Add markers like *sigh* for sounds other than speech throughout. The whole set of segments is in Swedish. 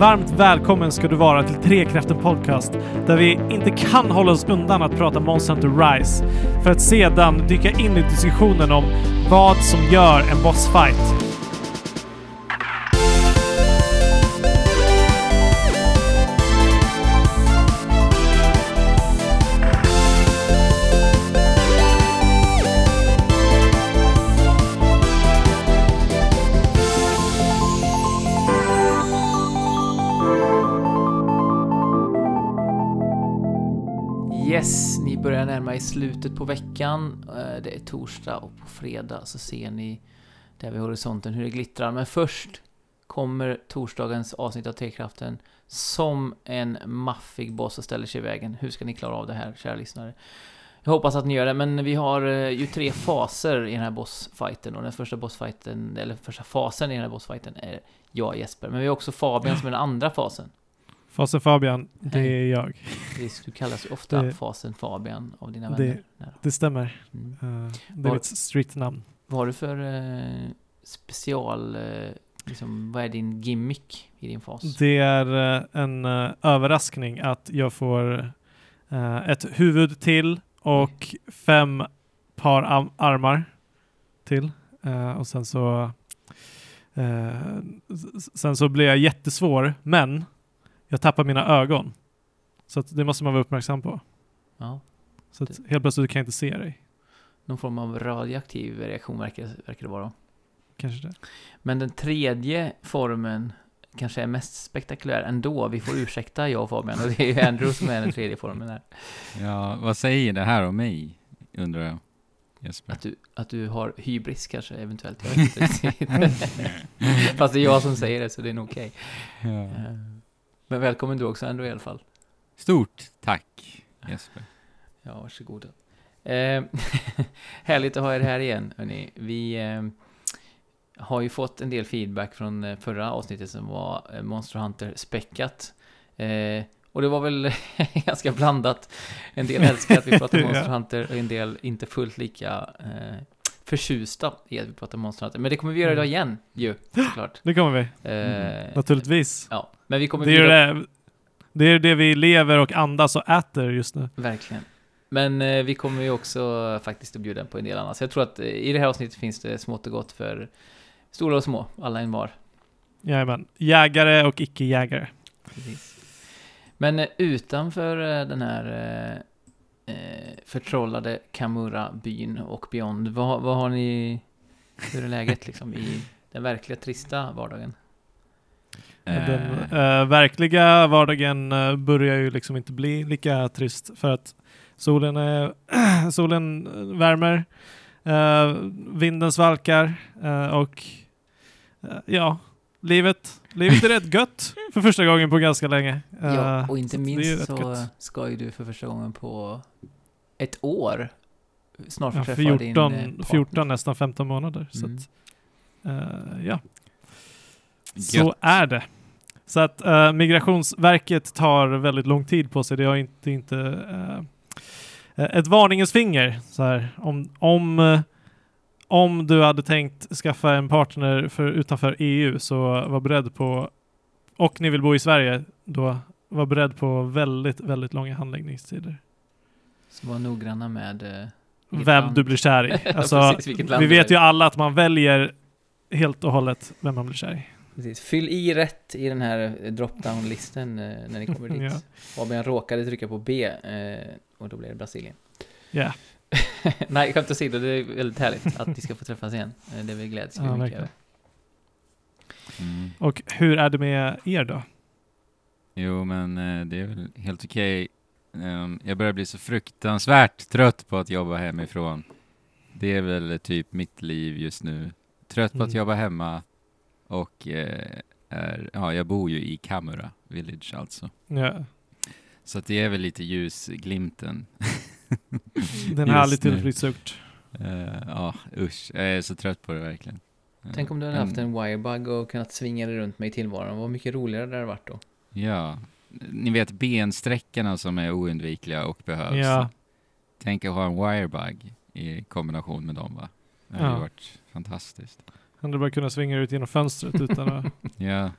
Varmt välkommen ska du vara till Trekraften Podcast där vi inte kan hålla oss undan att prata Monster Hunter Rise för att sedan dyka in i diskussionen om vad som gör en bossfight. I slutet på veckan. Eh, det är torsdag och på fredag så ser ni där vid horisonten hur det glittrar. Men först kommer torsdagens avsnitt av Trekraften som en maffig boss och ställer sig i vägen. Hur ska ni klara av det här, kära lyssnare? Jag hoppas att ni gör det, men vi har eh, ju tre faser i den här bossfighten och den första bossfighten, eller första fasen i den här bossfighten är jag och Jesper. Men vi har också Fabian som är den andra fasen. Fasen Fabian, det är jag. Det- Du kallas ju ofta Det- fasen Fabian av dina Det- vänner. Nära. Det stämmer. Mm. Eh, det är Var- mitt streetnamn. Vad har du för eh, special, eh, liksom, vad är din gimmick i din fas? Det är en överraskning att jag får ett huvud till och fem par am- armar till. Och sen så sen så blir jag jättesvår, men jag tappar mina ögon. Så att det måste man vara uppmärksam på. Ja, Så att helt plötsligt kan jag inte se dig. någon form av radioaktiv reaktion verkar, verkar det vara. Kanske det. Men den tredje formen kanske är mest spektakulär ändå. Vi får ursäkta jag och Fabian och det är ju Andrew som är den tredje formen här. Ja, vad säger det här om mig, undrar jag. Jesper. Att du, att du har hybris kanske eventuellt. Jag vet inte. *laughs* Fast det är jag som säger det så det är nog okej. Ja. Men välkommen du också Andrew i alla fall. Stort tack, Jesper. Ja, varsågoda. Eh, *laughs* härligt att ha er här igen, hörni. Vi eh, har ju fått en del feedback från eh, förra avsnittet som var eh, Monster Hunter späckat. Eh, och det var väl *laughs* ganska blandat. En del *laughs* älskar att vi pratar. Monster Hunter och en del inte fullt lika eh, förtjusta i att vi pratar Monster Hunter. Men det kommer vi göra idag igen, ju, såklart. *gasps* Det kommer vi. Eh, Naturligtvis. ja, men vi kommer Det är, bjuda- det, det är det vi lever och andas och äter just nu. Verkligen. Men eh, vi kommer ju också faktiskt att bjuda på en del annat. Så jag tror att eh, i det här avsnittet finns det smått och gott för stora och små, alla en var. Jajamän. Jägare och icke-jägare. Precis. Men eh, utanför eh, den här eh, eh, förtrollade Kamura-byn och beyond, vad, vad har ni, hur är läget liksom i den verkliga trista vardagen? Den Eh, eh, verkliga vardagen eh, börjar ju liksom inte bli lika trist för att solen, är, *clears throat* solen eh, värmer, eh, vinden svalkar eh, och eh, ja, livet, livet är rätt gött för första gången på ganska länge. Eh, ja, och inte så minst så gött. ska ju du för första gången på ett år snart få Ja, träffa 14, din eh, partner. 14, nästan 15 månader. Så Mm. att, eh, ja. Så Gött. är det. Så att eh, Migrationsverket tar väldigt lång tid på sig. Det har inte, inte eh, ett varningens finger. Så här, om, om, eh, om du hade tänkt skaffa en partner för, utanför EU så var beredd på, och ni vill bo i Sverige, då var beredd på väldigt, väldigt långa handläggningstider. Så var noggranna med eh, Vem land. du blir kär i. *laughs* Ja, Alltså, precis, vi vet ju alla att man väljer helt och hållet vem man blir kär i. Precis. Fyll i rätt i den här eh, drop-down-listen eh, när ni kommer *laughs* dit. Ja. Fabian råkade trycka på B eh, och då blev det Brasilien. Ja, *laughs* Nej, skämt åsido, det är väldigt härligt att ni ska få träffas igen. Det vi gläds vi Ja, mycket över. mm. och hur är det med er då? Jo, men eh, det är väl helt okej. Ehm, jag börjar bli så fruktansvärt trött på att jobba hemifrån. Det är väl typ mitt liv just nu. Trött på att Mm. jobba hemma och eh, är, ja, jag bor ju i Kamura Village alltså. Ja, Så att det är väl lite ljusglimten. *laughs* det är en Just härlig nu. tillflyktsort. Eh, Ja, usch. Jag är så trött på det verkligen. Tänk om du hade haft en wirebug och kunnat svinga dig runt mig i tillvaron. Vad mycket roligare det hade varit då. Ja, ni vet bensträckorna som är oundvikliga och behövs. Ja. Tänk att ha en wirebug i kombination med dem va? Det hade Ja. ju varit fantastiskt. Hade bara kunnat svinga ut genom fönstret utan att... *laughs* Ja,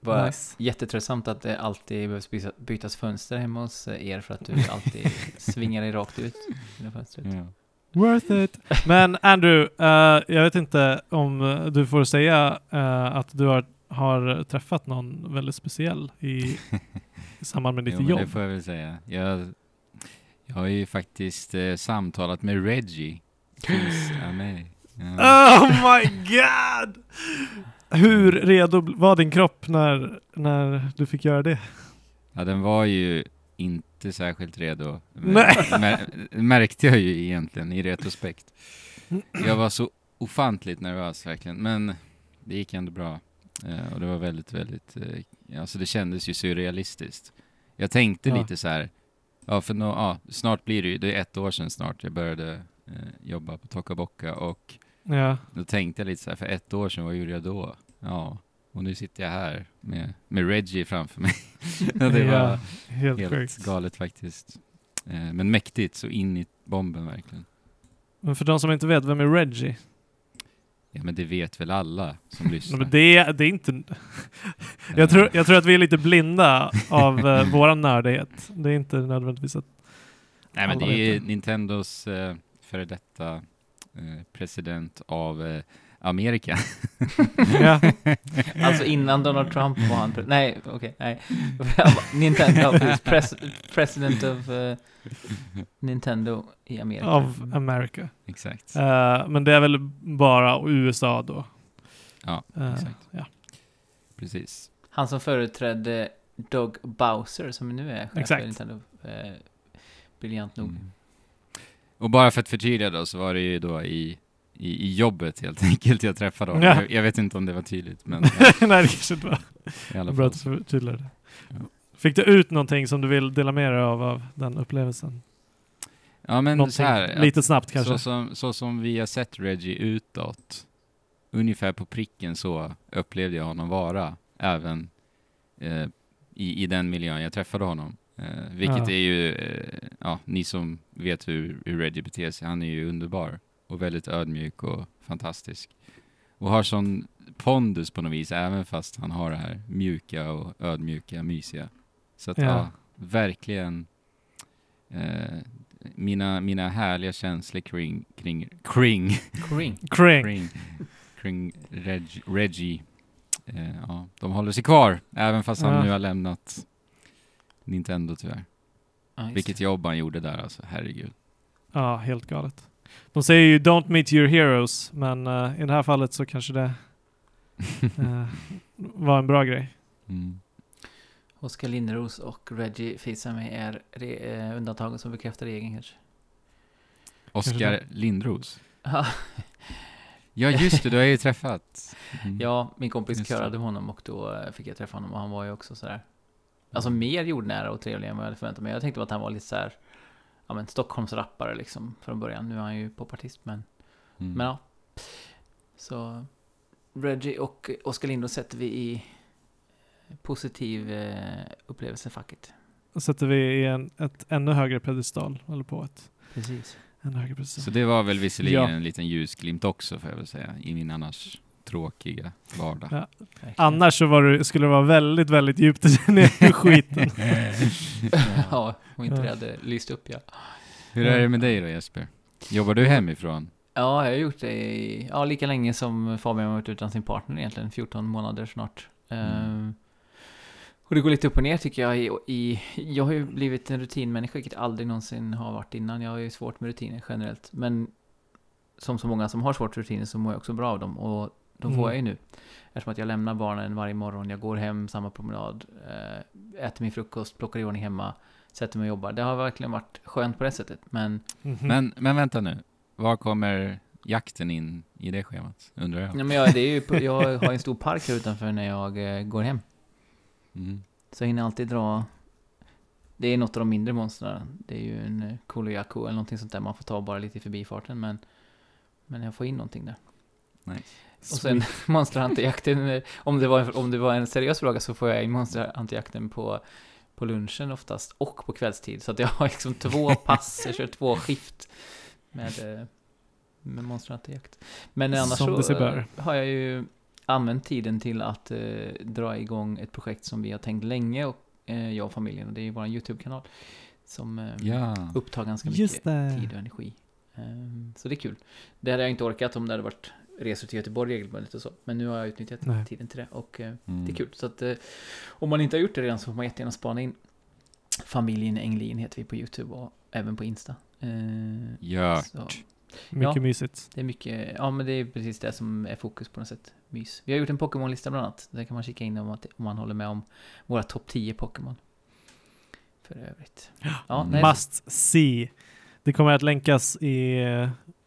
Bara Nice. jättetröttsamt att det alltid behövs byta- bytas fönster hemma hos er för att du *laughs* alltid svingar dig rakt ut. Ja. Worth it. Men Andrew, eh, jag vet inte om du får säga eh, att du har, har träffat någon väldigt speciell i, i *laughs* samband med ditt Jo, jobb. det får jag väl säga. Jag, jag har ju faktiskt eh, samtalat med Reggie. *gasps* Ja. Oh my god! Hur redo var din kropp när, när du fick göra det? ja, den var ju inte särskilt redo. Nej. *laughs* Mär, märkte jag ju egentligen i retrospekt. Jag var så ofantligt nervös verkligen, men det gick ändå bra. Eh, och det var väldigt, väldigt, eh, alltså det kändes ju surrealistiskt. Jag tänkte Ja. lite så här, ja för nå, ja, snart blir det ju, det är ett år sedan snart jag började eh, jobba på Tokaboka och Ja, då tänkte jag lite så här, för ett år sedan, vad gjorde jag då? Ja, och nu sitter jag här med, med Reggie framför mig. *laughs* Det var ja helt, helt galet faktiskt. Eh, men mäktigt, så in i bomben verkligen. Men för de som inte vet, vem är Reggie? Ja men det vet väl alla som *laughs* lyssnar. men det, det är inte... *laughs* jag, tror, jag tror att vi är lite blinda av uh, våran nördighet. Det är inte nödvändigtvis att... Nej men det är. Nintendos eh, före detta eh, president av eh, Amerika. *laughs* Ja. Alltså innan Donald Trump var han... Nej, okej, nej. *laughs* Nintendo. Pres, president of eh, Nintendo i Amerika. av America. Exakt. Eh, men det är väl bara USA då? Ja, Eh, exakt. ja. Precis. Han som företrädde Doug Bowser, som nu är chef Exakt. för Nintendo. Eh, briljant nog. Mm. Och bara för att förtydliga då så var det ju då i, i, i jobbet helt *laughs* enkelt jag träffade honom. Ja. Jag, jag vet inte om det var tydligt men *laughs* Nej, det kanske inte var i alla bra fall. att du förtydligade det. Ja. Fick du ut någonting som du vill dela med dig av, av den upplevelsen? Ja men Någonting så här, lite snabbt kanske? Så som, så som vi har sett Reggie utåt, ungefär på pricken så upplevde jag honom vara, även eh, i, i den miljön jag träffade honom. Eh, vilket Ja. är ju, eh, ja, ni som vet hur, hur Reggie beter sig, han är ju underbar och väldigt ödmjuk och fantastisk. Och har sån pondus på något vis, även fast han har det här mjuka och ödmjuka, mysiga. Så att Ja. ja, verkligen eh, mina, mina härliga känslor kring, kring, kring, Kring. *laughs* Kring. kring, kring Reg, Reggie, eh, ja, de håller sig kvar, även fast han nu har lämnat Nintendo tyvärr. Just Vilket jobb han gjorde där alltså, herregud. Ja, helt galet. De säger ju “Don't meet your heroes”, men eh, i det här fallet så kanske det *laughs* eh, var en bra grej. Mm. Oskar Lindros och Reggie Fils-Aimé är re- eh, undantagen som bekräftar regeln kanske. Oskar. Lindros. Ja, just det, du har ju träffat. *laughs* Mm. Ja, min kompis körade honom och då fick jag träffa honom och han var ju också sådär Alltså mer jordnära och trevlig än vad jag hade förväntat mig. Jag tänkte att han var lite såhär Ja men Stockholms rappare liksom från början. Nu är han ju popartist men Mm. Men ja Så Reggie och Oskar Lindros sätter vi i positiv eh, upplevelsefacket. Sätter vi i en ett ännu högre pedestal, eller på ett Precis. ännu högre pedestal. Så det var väl visserligen Ja. en liten ljusglimt också får jag väl säga, i min annars tråkiga vardag. Ja. Annars så var det, skulle det vara väldigt, väldigt djupt ner i *laughs* skiten. *laughs* ja, och inte det hade lyst upp ja. Hur är det med dig då Jesper? Jobbar du hemifrån? Ja, jag har gjort det i, ja, lika länge som Fabian har varit utan sin partner egentligen, 14 månader snart. Mm. Ehm, och det går lite upp och ner tycker jag i, i, jag har ju blivit en rutinmänniska, vilket jag aldrig någonsin har varit innan. Jag har ju svårt med rutiner generellt, men som så många som har svårt med rutiner så mår jag också bra av dem och de får Mm. jag ju nu. Eftersom att jag lämnar barnen varje morgon, jag går hem samma promenad, eh, äter min frukost, plockar i ordning hemma, sätter mig och jobbar. Det har verkligen varit skönt på det sättet, men Mhm. Men, men vänta nu, var kommer jakten in i det schemat? Undrar jag. Ja, men jag, det är ju, jag har en stor park här utanför när jag eh, går hem. Mm. Så jag hinner alltid dra... Det är något av de mindre monstren. Det är ju en eh, Koloyaku eller någonting sånt där man får ta bara lite i förbifarten. Men, men jag får in någonting där. Nice. Och sen *laughs* Monster Hunter-jakten, om det, var, om det var en seriös fråga så får jag in Monster Hunter-jakten på, på lunchen oftast och på kvällstid. Så att jag har liksom två *laughs* pass, jag kör två skift med, eh, med Monster Hunter-jakt. Men annars Som så eh, har jag ju använt tiden till att eh, dra igång ett projekt som vi har tänkt länge, och, eh, jag och familjen, och det är ju vår YouTube-kanal. Som eh, Ja. upptar ganska mycket tid och energi. Ehm, Så det är kul. Det hade jag inte orkat om det hade varit resor till Göteborg regelbundet och så. Men nu har jag utnyttjat Nej. tiden till det och eh, Mm. det är kul. Så att eh, om man inte har gjort det redan så får man jättegärna spana in Familjen Englin heter vi på YouTube och även på Insta. Eh, Gör. så Mycket Ja. mysigt. det är mycket, ja men det är precis det som är fokus på något sätt. Mys. Vi har gjort en Pokémon-lista bland annat. Där kan man kika in om, att, om man håller med om våra topp 10 Pokémon. För övrigt. Ja, nej, Must see. Det kommer att länkas i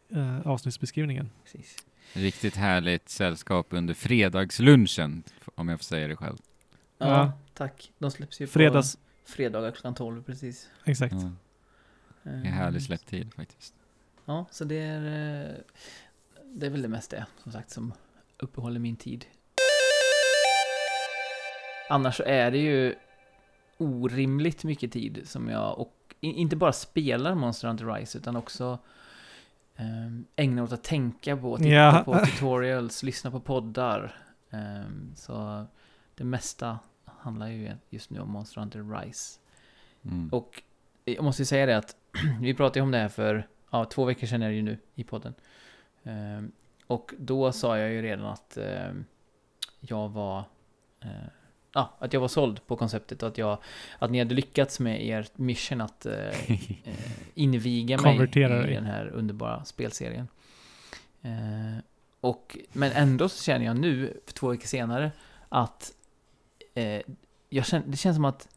eh, avsnittsbeskrivningen. precis. Riktigt härligt sällskap under fredagslunchen, om jag får säga det själv. Ja, Ja. tack. De släpps ju Fredags, på fredagar klockan 12 precis. exakt. Ja, det är härlig släpptid faktiskt. Ja, så det är, eh, det är väl det mesta det, som sagt, som uppehåller min tid. Annars så är det ju orimligt mycket tid som jag, och inte bara spelar Monster Hunter Rise, utan också um, ägnar åt att tänka på, titta Ja. på tutorials, *laughs* lyssna på poddar. Ehm, så det mesta handlar ju just nu om Monster Hunter Rise. Mm. Och jag måste ju säga det att *clears throat* vi pratade om det här för ja, två veckor sedan är det ju nu i podden. Ehm, och då sa jag ju redan att ehm, jag var ja, att jag var såld på konceptet och att, jag, att ni hade lyckats med er mission att eh, *laughs* eh, inviga mig Konvertera i den här underbara spelserien. Eh, och, men ändå så känner jag nu, för två veckor senare, att eh, jag känner, det känns som att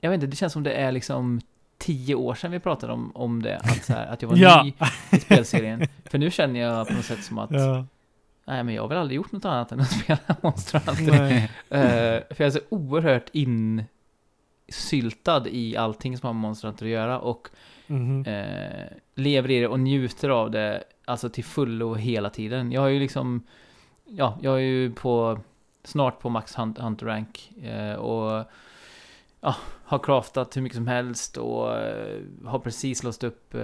jag vet inte, det känns som det är liksom tio år sedan vi pratade om, om det, att, så här, att jag var *laughs* Ja. ny i spelserien. För nu känner jag på något sätt som att, Ja. Nej men jag har väl aldrig gjort något annat än att *laughs* spela Monster Hunter. Eh, för jag är så oerhört insyltad i allting som har med Monster Hunter att göra och Mhm. eh, lever i det och njuter av det alltså till fullo hela tiden. Jag har ju liksom, ja, jag är ju på snart på Max Hunt- Hunter Rank eh, och ja, har craftat hur mycket som helst och har precis låst upp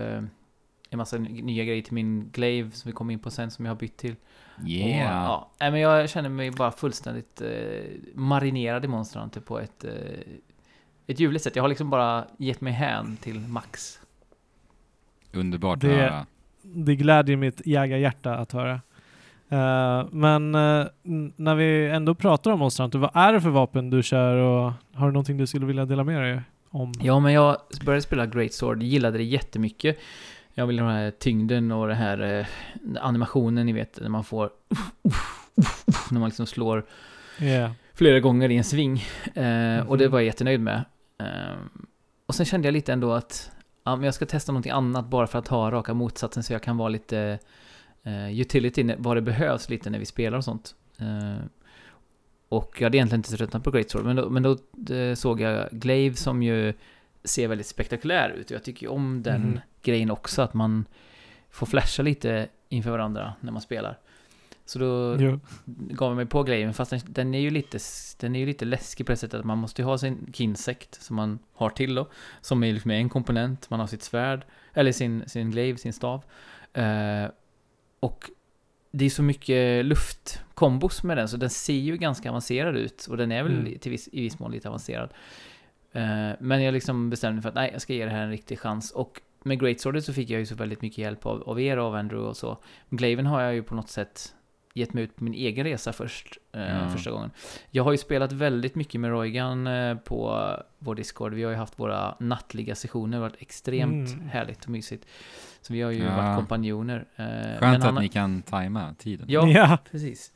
en massa ny- nya grejer till min glaive som vi kommer in på sen som jag har bytt till. Och, Yeah! ja, nej, men jag känner mig bara fullständigt eh, marinerad i Monster Hunter på ett, eh, ett ljuvligt sätt. Jag har liksom bara gett mig hän till Max. Underbart Det- att höra. Det glädjer mitt jägarhjärta att höra. Eh, men n- när vi ändå pratar om Monster Hunter, vad är det för vapen du kör och har du någonting du skulle vilja dela med dig om? Ja, men jag började spela Great Sword, gillade det jättemycket. Jag vill ha den här tyngden och den här eh, animationen, ni vet, när man får när man liksom slår Yeah. flera gånger i en sving. Eh, Och det Mhm. var jag jättenöjd med. Eh, och sen kände jag lite ändå att ja, men jag ska testa någonting annat bara för att ha raka motsatsen så jag kan vara lite utility, vad det behövs lite när vi spelar och sånt. Och jag hade egentligen inte tröttnat på Great Sword, men då, men då såg jag Glaive som ju ser väldigt spektakulär ut. Och jag tycker ju om den Mhm. Grejen också, att man får flasha lite inför varandra när man spelar. Så då Jo. gav jag mig på grejen, fast den, den är ju lite, den är ju lite läskig på det sättet att man måste ju ha sin kinsekt som man har till då, som är liksom en komponent, man har sitt svärd, eller sin, sin glaive, sin stav. Eh, och det är så mycket luftkombos med den, så den ser ju ganska avancerad ut, och den är väl Mm. till viss, i viss mån lite avancerad. Eh, men jag liksom bestämde mig för att nej, jag ska ge det här en riktig chans, och med Great Swordet så fick jag ju så väldigt mycket hjälp av, av er av Andrew och så. Glaven har jag ju på något sätt gett mig ut på min egen resa först, eh, Ja. första gången. Jag har ju spelat väldigt mycket med Roygan eh, på vår Discord. Vi har ju haft våra nattliga sessioner, det har varit extremt Mm. härligt och mysigt. Så vi har ju Ja. varit kompanjoner. Eh, Skönt men att han- ni kan tajma tiden. Ja, Ja. precis.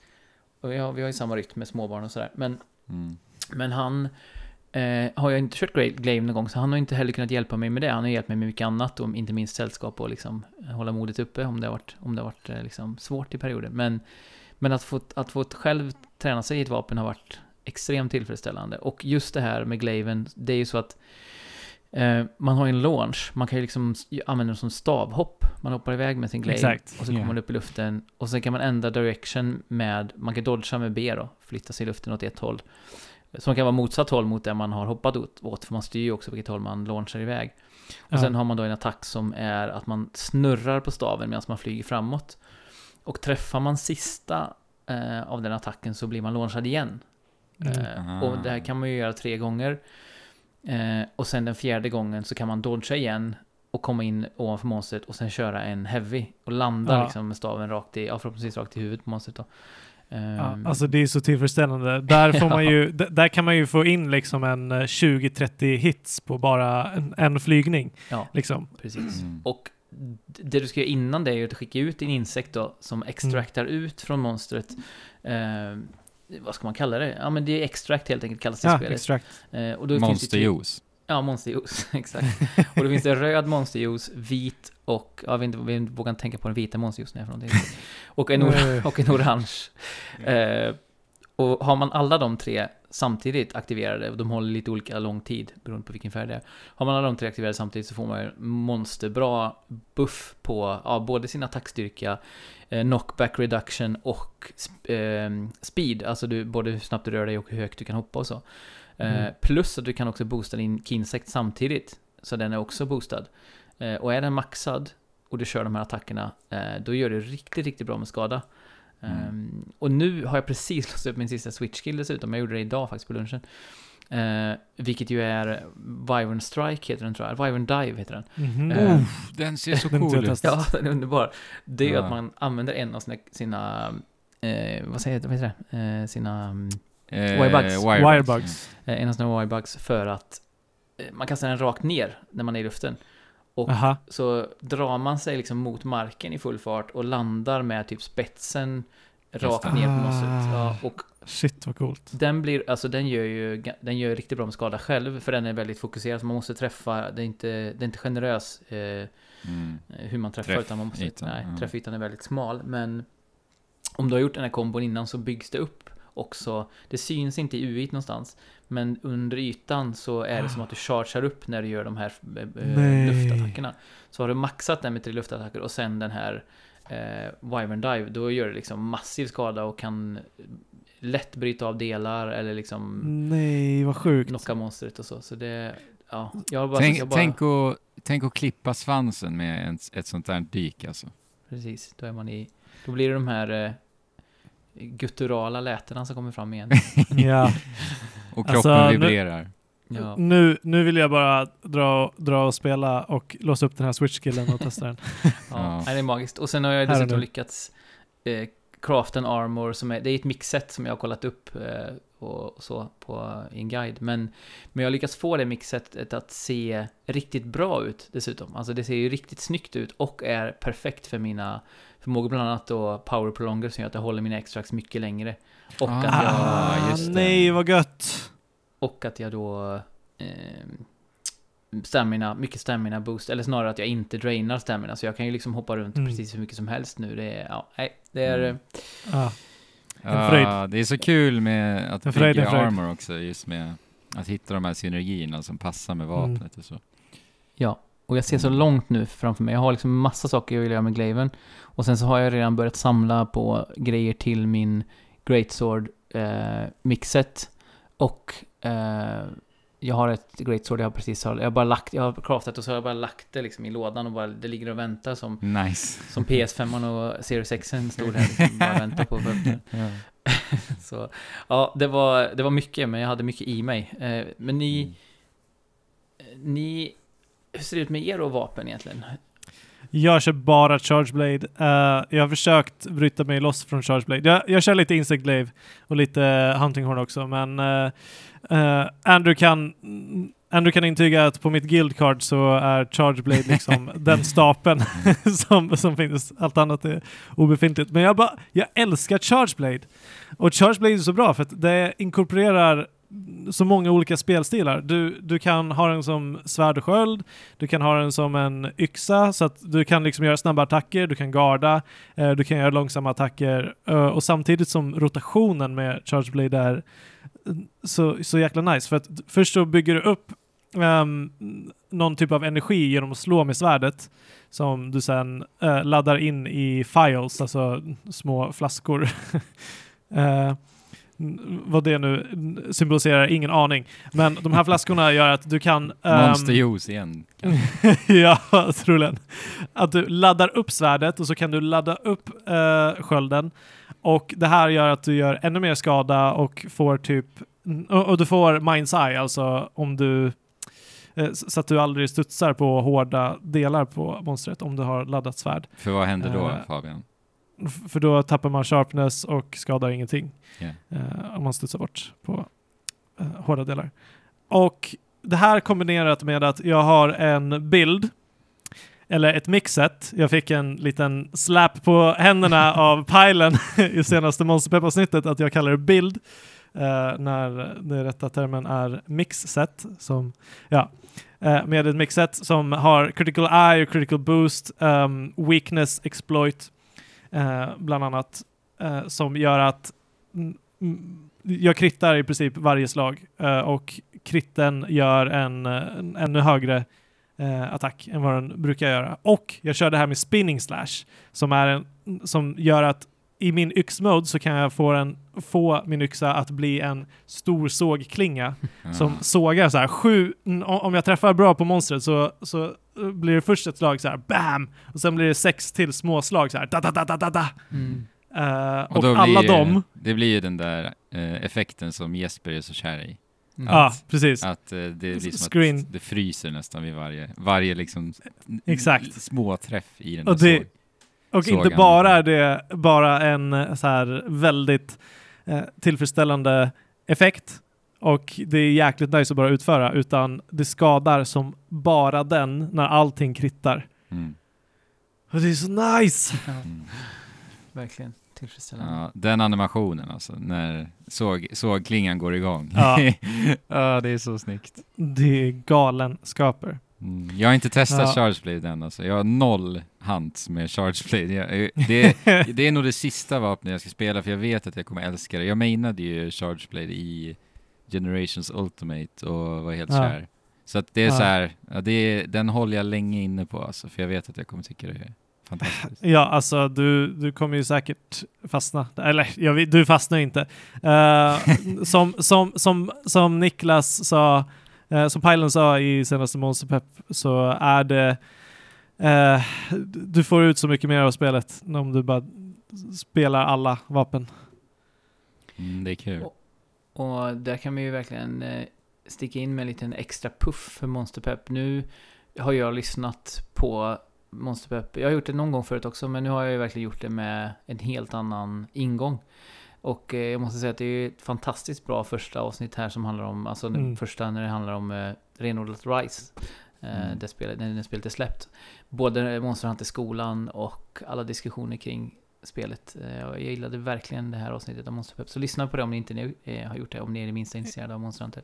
Och vi har, vi har ju samma rytm med småbarn och sådär. Men, Mm. men han eh, har jag inte kört Glaive någon gång, så han har inte heller kunnat hjälpa mig med det. Han har hjälpt mig med mycket annat, och inte minst sällskap och liksom eh, hålla modet uppe om det har varit, om det har varit eh, liksom svårt i perioder. Men, men att, få, att få själv träna sig i ett vapen har varit extremt tillfredsställande. Och just det här med Glaven, det är ju så att eh, man har en launch, man kan ju liksom använda den som stavhopp. Man hoppar iväg med sin Glaive Exakt. och så kommer man upp i luften och sen kan man ändra direction med, man kan dodga med B då, flytta sig i luften åt ett håll. Som kan vara motsatt håll mot det man har hoppat åt, för man styr ju också vilket håll man launchar iväg. Och Ja. sen har man då en attack som är att man snurrar på staven medan man flyger framåt. och träffar man sista eh, av den attacken så blir man launchad igen. Mm. Eh, och det här kan man ju göra tre gånger. Eh, och sen den fjärde gången så kan man dodga igen och komma in ovanför monstret och sen köra en heavy och landa Ja. liksom med staven rakt i, ja förhoppningsvis rakt i huvudet på monstret då. Ja, Ehm, alltså det är så tillfredsställande. Där, får *laughs* man ju, där kan man ju få in liksom en eh, 20-30 hits på bara en, en flygning. ja, Liksom. precis. Mm. Och det du ska göra innan det är att skicka ut din insekt då, som extraktar ut från monstret. Eh, vad ska man kalla det? Ja men det är extract helt enkelt, kallas det Ja, spelet. extract. Eh, och då finns det Monsterjuice. Ja, monsterjuice, *laughs* exakt. Och då finns det röd monsterjuice, vit och, ja, jag vet inte, vi vågar inte tänka på den vita monsterjuicen är för någonting. Och en, or- och en orange. Eh, och har man alla de tre samtidigt aktiverade, och de håller lite olika lång tid beroende på vilken färg det är. Har man alla de tre aktiverade samtidigt så får man monsterbra buff på ja, både sin attackstyrka, eh, knockback reduction och eh, speed. Alltså du, både hur snabbt du rör dig och hur högt du kan hoppa och så. Eh, Mm. plus att du kan också boosta din kinsect samtidigt. Så den är också boostad. Eh, och är den maxad och du kör de här attackerna, eh, då gör du riktigt, riktigt bra med skada. Mm. Ehm, och nu har jag precis *laughs* låst upp min sista switch skill dessutom. Jag gjorde det idag faktiskt på lunchen. Eh, vilket ju är Wyvern Strike heter den tror jag. Wyvern Dive heter den. Mhm. Eh, Uff, den ser så *laughs* cool jag ut. Ja, den är underbar. Det är ju Ja. att man använder en av sina, sina eh, vad säger vad heter det? Eh, sina, mm, Eh, Wirebugs. Wirebugs. eh, en av sina wirebugs för att eh, man kastar den rakt ner när man är i luften. Och Aha. så drar man sig liksom mot marken i full fart och landar med typ spetsen rakt ner på monstret. Ah. Ja, och Shit vad coolt. den blir, alltså den gör ju, den gör riktigt bra med skada själv, för den är väldigt fokuserad, så man måste träffa, det är inte, det är inte generös eh, Mm. hur man träffar, Träff- utan man måste, ytan, nej, ja. träffytan är väldigt smal, men om du har gjort den här kombon innan så byggs det upp också, det syns inte i UI någonstans, men under ytan så är det som att du chargear upp när du gör de här eh, eh, luftattackerna. Så har du maxat den med tre luftattacker och sen den här eh, Wyvern Dive, då gör det liksom massiv skada och kan lätt bryta av delar eller liksom Nej, vad sjukt. knocka monstret och så. Så det, ja, jag bara... Tänk, jag bara tänk, att, tänk att klippa svansen med en, ett sånt där dyk alltså. Precis, då är man i... Då blir det de här eh, gutturala lätena som kommer fram igen. *laughs* Ja. Och kroppen Alltså, nu- vibrerar. Ja, Nu, nu vill jag bara dra, dra och spela och låsa upp den här switch-skillen och testa den. *laughs* ja. Ja. Nej, det är magiskt. Och sen har jag dessutom nu. lyckats eh, crafta en armor som är... Det är ett mixset som jag har kollat upp eh, och, så på, en guide. Men, men jag har lyckats få det mixsetet att se riktigt bra ut dessutom. Alltså det ser ju riktigt snyggt ut och är perfekt för mina förmågor. Bland annat då power prolonger som gör att jag håller mina extracts mycket längre. Och Ah. att jag... Ja, just det. nej, vad gött. Och att jag då... Eh, stamina, mycket stamina boost, eller snarare att jag inte drainar stamina, så jag kan ju liksom hoppa runt Mm. precis hur mycket som helst nu. Det är, ja, nej, det är... Mm. En Ja, fröjd. det är så kul med att En fröjd, bygga fröjd. armor också, just med att hitta de här synergierna som passar med Mm. vapnet och så. Ja, och jag ser så långt nu framför mig. Jag har liksom massa saker jag vill göra med Glaven. Och sen så har jag redan börjat samla på grejer till min Greatsword eh. Och eh, jag har ett Greatsword jag har precis har, jag har bara lagt, jag har craftat och så har jag bara lagt det liksom i lådan och bara, det ligger och väntar som, Nice. som PS5 och Series 6 stod här liksom, bara väntar på att. Ja. *laughs* Så ja, det var, det var mycket, men jag hade mycket i mig. Eh, men ni, Mm. ni, hur ser det ut med er och vapen egentligen? Jag kör bara Charge Blade. Eh, jag har försökt bryta mig loss från Charge Blade. Jag, jag kör lite Insect Glaive och lite Hunting Horn också, men eh, eh, Andrew kan Andrew kan intyga att på mitt guild card så är Charge Blade liksom *laughs* den stapeln *laughs* som, som finns. Allt annat är obefintligt. Men jag, bara, jag älskar Charge Blade. Och Charge Blade är så bra för att det inkorporerar så många olika spelstilar. Du, du kan ha den som svärd och sköld, du kan ha den som en yxa så att du kan liksom göra snabba attacker, du kan garda, eh, du kan göra långsamma attacker eh, och samtidigt som rotationen med Charge Blade är eh, så, så jäkla nice. För att först så bygger du upp um, någon typ av energi genom att slå med svärdet som du sen eh, laddar in i files, alltså små flaskor. *laughs* Eh, vad det nu symboliserar, ingen aning. Men de här flaskorna gör att du kan... ehm, Monsterjuice igen. *laughs* ja, troligen. Att du laddar upp svärdet och så kan du ladda upp uh, skölden. Och det här gör att du gör ännu mer skada och får typ... Och, och du får mind's eye, alltså om du... s- Så att du aldrig studsar på hårda delar på monstret om du har laddat svärd. För vad händer då, Eh, Fabian? För då tappar man sharpness och skadar ingenting. Eh, om man studsar bort på eh, hårda delar. Och det här kombinerat med att jag har en bild eller ett mixet. Jag fick en liten slap på händerna *laughs* av Pilen i senaste Monsterpepp-avsnittet att jag kallar det bild eh, när den rätta termen är mixset. Som, ja, eh, med ett mixet som har critical eye och critical boost, um, weakness exploit eh, bland annat eh, som gör att jag krittar i princip varje slag eh, och kritten gör en, en ännu högre eh, attack än vad den brukar göra. Och jag kör det här med spinning slash som, är en, som gör att i min yxmode så kan jag få, en, få min yxa att bli en stor sågklinga *laughs* som sågar så här sju, om jag träffar bra på monstret så, så blir det först ett slag så här BAM! Och sen blir det sex till små slag så här da da da da da da. Mm. Eh, och Och alla blir, dem, Det blir ju den där eh, effekten som Jesper är så kär i. Mm. ja precis. Att eh, det blir som Screen. att det fryser nästan vid varje, varje liksom Exakt. små träff i den Och där det- såg. Och såg inte han. bara är det bara en eh, så här väldigt eh, tillfredsställande effekt och det är jäkligt nice att bara utföra utan det skadar som bara den när allting krittar. Mm. Och det är så nice! Mm. verkligen tillfredsställande. Ja, den animationen alltså, när såg, sågklingan går igång. Ja. *laughs* ja, det är så snyggt. Det är galenskaper. Mm. Jag har inte testat Ja. Charge Blade än alltså. Jag har noll hands med Charge Blade. Jag, jag- det, *laughs* det är nog det sista vapnet jag ska spela för jag vet att jag kommer älska det. Jag mainade ju Charge Blade i Generations Ultimate och var helt Ja. kär. Så att det är Ja. så här, ja, det är, den håller jag länge inne på alltså, för jag vet att jag kommer tycka det är fantastiskt. *laughs* Ja, alltså du, du kommer ju säkert fastna. Eller jag du fastnar inte. Eh, *laughs* som, som, som, som Niklas sa, uh, som Pajlen sa i senaste Monsterpepp så är det eh, du får ut så mycket mer av spelet om du bara spelar alla vapen. Mm, det är kul. Och- Och där kan man ju verkligen eh, sticka in med en liten extra puff för Monsterpepp. Nu har jag lyssnat på Monsterpepp. Jag har gjort det någon gång förut också, men nu har jag ju verkligen gjort det med en helt annan ingång. Och eh, jag måste säga att det är ett fantastiskt bra första avsnitt här som handlar om, alltså Mm. första när det handlar om eh, renodlat Rise. Eh, Mm. där spelet, när det spelet är släppt. Både Monster Hunter-skolan och alla diskussioner kring spelet. Eh, jag gillade verkligen det här avsnittet av Monster Pep. Så lyssna på det om ni inte nu, eh, har gjort det, om ni är det minsta intresserade av Monster Hunter.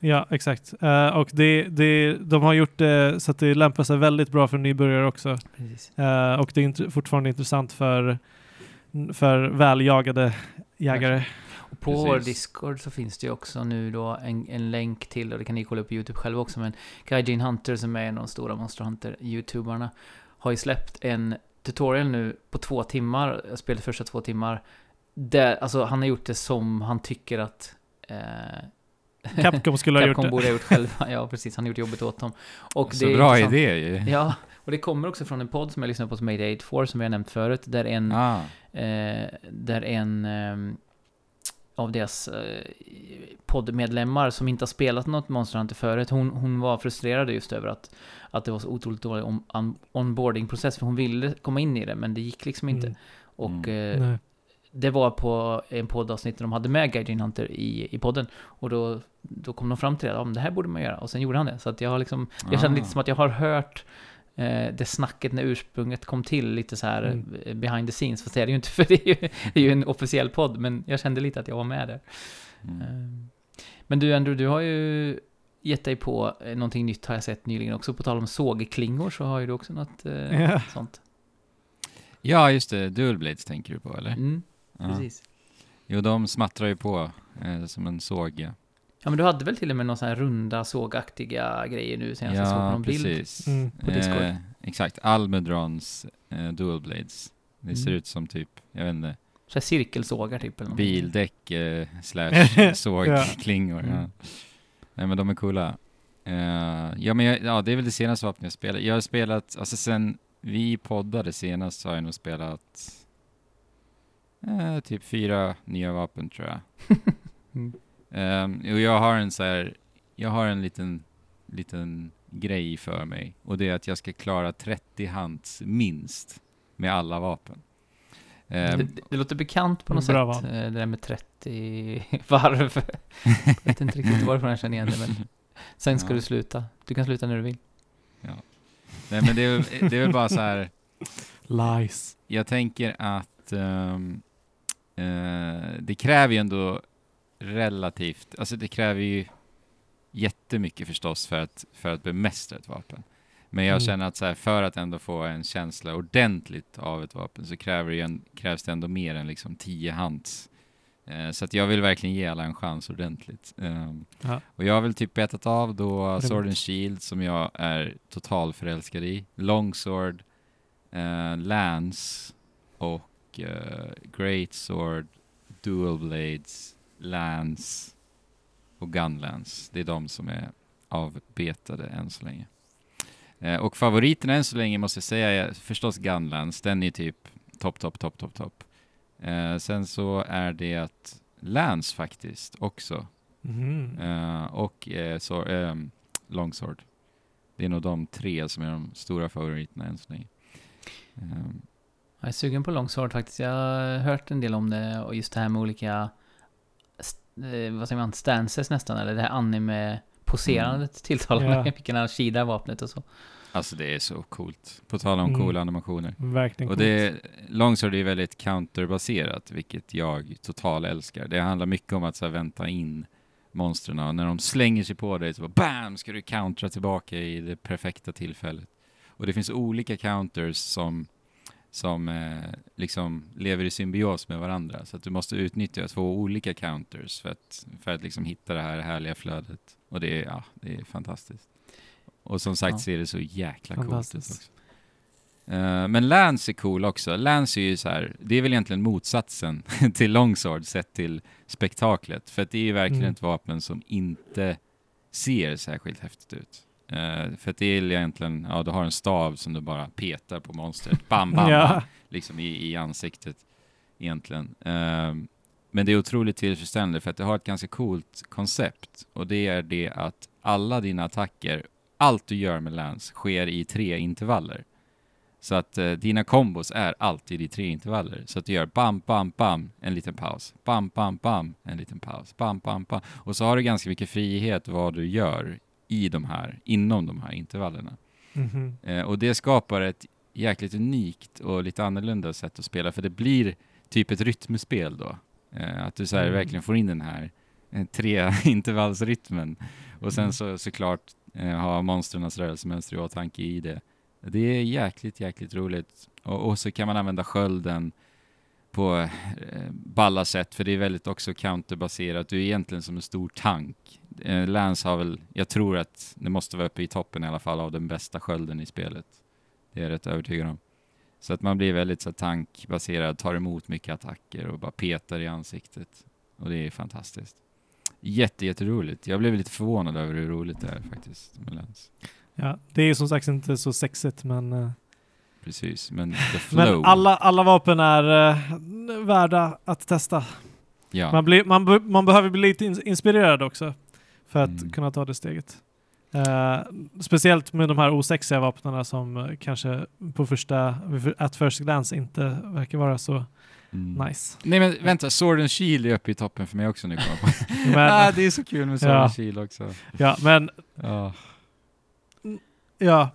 Ja, exakt. Eh, och det, det, de har gjort det så att det lämpar sig väldigt bra för nybörjare också. Precis. Eh, och det är int- fortfarande intressant för, för väljagade jägare. Och på vår Precis. Discord så finns det ju också nu då en, en länk till, och det kan ni kolla upp på YouTube själva också, men Gaijin Hunter som är en av de stora Monster Hunter-youtubarna har ju släppt en tutorial nu på två timmar, jag spelade första två timmar, där, alltså han har gjort det som han tycker att eh, Capcom skulle ha *laughs* gjort Capcom det. borde ha gjort själva. Ja, precis. Han har gjort jobbet åt dem. Och så det är bra idé ju. Ja, och det kommer också från en podd som jag lyssnar på som heter 84 som vi har nämnt förut. Där en, Ah, eh, där en ehm, av deras eh, poddmedlemmar som inte har spelat något Monster Hunter förut, hon, hon var frustrerad just över att, att det var så otroligt dålig on, on, onboarding-process, för hon ville komma in i det, men det gick liksom inte. Mm. Och Mm. eh, det var på en poddavsnitt där de hade med Gaijin Hunter i, i podden. Och då, då kom de fram till det, ja, men det här borde man göra. Och sen gjorde han det. Så att jag har liksom, jag känner Ah. lite som att jag har hört eh, det snacket när ursprunget kom till, lite så här Mm. eh, behind the scenes. Fast det är det ju inte, *laughs* för det är ju, det är ju en officiell podd. Men jag kände lite att jag var med där. mm. Eh, Men du Andrew, du har ju gett dig på eh, någonting nytt har jag sett nyligen också. På tal om sågklingor så har ju du också något eh, *laughs* Ja. sånt. Ja, just det. Dual Blades tänker du på, eller? Mm, Ja. precis. Jo, de smattrar ju på eh, som en såg. Ja, Ja men du hade väl till och med några så här runda sågaktiga grejer nu senast jag såg på ja någon bild. precis. Mm. på Discord. Eh, exakt. Almedrons eh, Dual Blades. Det ser Mm. ut som typ, jag vet inte, Så här cirkelsågar typ eller. Bildäck eh, slash *laughs* sågklingor. Mm. Ja. Nej men de är coola. Eh, ja men jag, ja, det är väl det senaste vapnet jag spelat. Jag har spelat, alltså sen vi poddade senast så har jag nog spelat eh, typ fyra nya vapen tror jag. *laughs* Mm. Um, och jag har en så här, jag har en liten, liten grej för mig. Och det är att jag ska klara 30 hands minst med alla vapen. Ehm, Det, det, det låter bekant på något Bra sätt. val. eh, Det där med 30 *laughs* varv. jag vet inte riktigt varifrån jag känner igen det, men sen ska Ja. du sluta. Du kan sluta när du vill. nej men det är, väl- det är väl bara så här. Lies. jag tänker att ehm, eh, det kräver ju ändå relativt, alltså det kräver ju jättemycket förstås för att, för att bemästra ett vapen. Men jag Mm. känner att så här, för att ändå få en känsla ordentligt av ett vapen så kräver det ju en, krävs det ändå mer än liksom 10 hands. Eh, så att jag vill verkligen ge alla en chans ordentligt. Ja. och jag har väl typ betat av då. Sword and Shield som jag är total förälskad i. Longsword, eh, Lance och eh, Great Sword, Dual Blades, Lance och Gunlance. Det är de som är avbetade än så länge. Eh, och favoriten än så länge måste jag säga är förstås Gunlance. Den är typ topp, topp, topp, topp, topp. Eh, sen så är det att Lance faktiskt också. Mhm. Eh, och eh, så, ehm, Longsword. Det är nog de tre som är de stora favoriterna än så länge. Ehm, Jag är sugen på Longsword faktiskt. Jag har hört en del om det och just det här med olika, eh, vad säger man, stances nästan, eller det här anime-poserandet tilltalar Ja. mig. *laughs* Vilken han kidar vapnet och så. alltså det är så coolt. På tal om Mm. coola animationer. Verkligen Och coolt. det, Longsword är väldigt counterbaserat, vilket jag total älskar. Det handlar mycket om att så här, vänta in monstren och när de slänger sig på dig så bara BAM! Ska du countera tillbaka i det perfekta tillfället. Och det finns olika counters som, som eh, liksom lever i symbios med varandra. Så att du måste utnyttja två olika counters för att, för att liksom hitta det här härliga flödet. Och det är, ja, det är fantastiskt. Och som sagt Ja. ser det så jäkla coolt ut också. Eh, men Lance är cool också. Lance är ju så här, det är väl egentligen motsatsen *laughs* till Longsword sett till spektaklet. För att det är ju verkligen Mm. ett vapen som inte ser särskilt häftigt ut. Eh, för att det är egentligen, ja du har en stav som du bara petar på monstret. Bam, *laughs* bam, bam ja. liksom i, i ansiktet egentligen. Ehm, men det är otroligt tillfredsställande för att det har ett ganska coolt koncept och det är det att alla dina attacker, allt du gör med Lance sker i tre intervaller. Så att eh, dina kombos är alltid i tre intervaller. Så att du gör bam, bam, bam, en liten paus. Bam, bam, bam, en liten paus. Bam, bam, bam. Och så har du ganska mycket frihet vad du gör i de här, inom de här intervallerna. Mhm. Eh, och det skapar ett jäkligt unikt och lite annorlunda sätt att spela, för det blir typ ett rytmspel då. Eh, att du så Mm. verkligen får in den här eh, tre *laughs* intervallsrytmen. Och sen Mm. så såklart eh, ha monstrens rörelsemönster i åtanke i det. Det är jäkligt, jäkligt roligt. Och, och så kan man använda skölden på eh, balla sätt, för det är väldigt också counterbaserat. Du är egentligen som en stor tank. Eh, Lance har väl, jag tror att det måste vara uppe i toppen i alla fall av den bästa skölden i spelet. Det är jag rätt övertygad om. Så att man blir väldigt så här, tankbaserad, tar emot mycket attacker och bara petar i ansiktet. Och det är fantastiskt. Jättejätteroligt. Jag blev lite förvånad över hur roligt det är faktiskt med Lance. ja, det är ju som sagt inte så sexigt men, eh, Precis, men the flow. men alla, alla vapen är eh, värda att testa. ja. Man, blir, man, man behöver bli lite ins- inspirerad också för att Mm. kunna ta det steget. Eh, speciellt med de här osexiga vapnen som eh, kanske på första, at first glance inte verkar vara så Mm. nice. Nej men vänta, Sword and Shield är uppe i toppen för mig också nu. *laughs* Men, ah, det är så kul med Sword Ja. and Shield också. ja, men Ja. ja,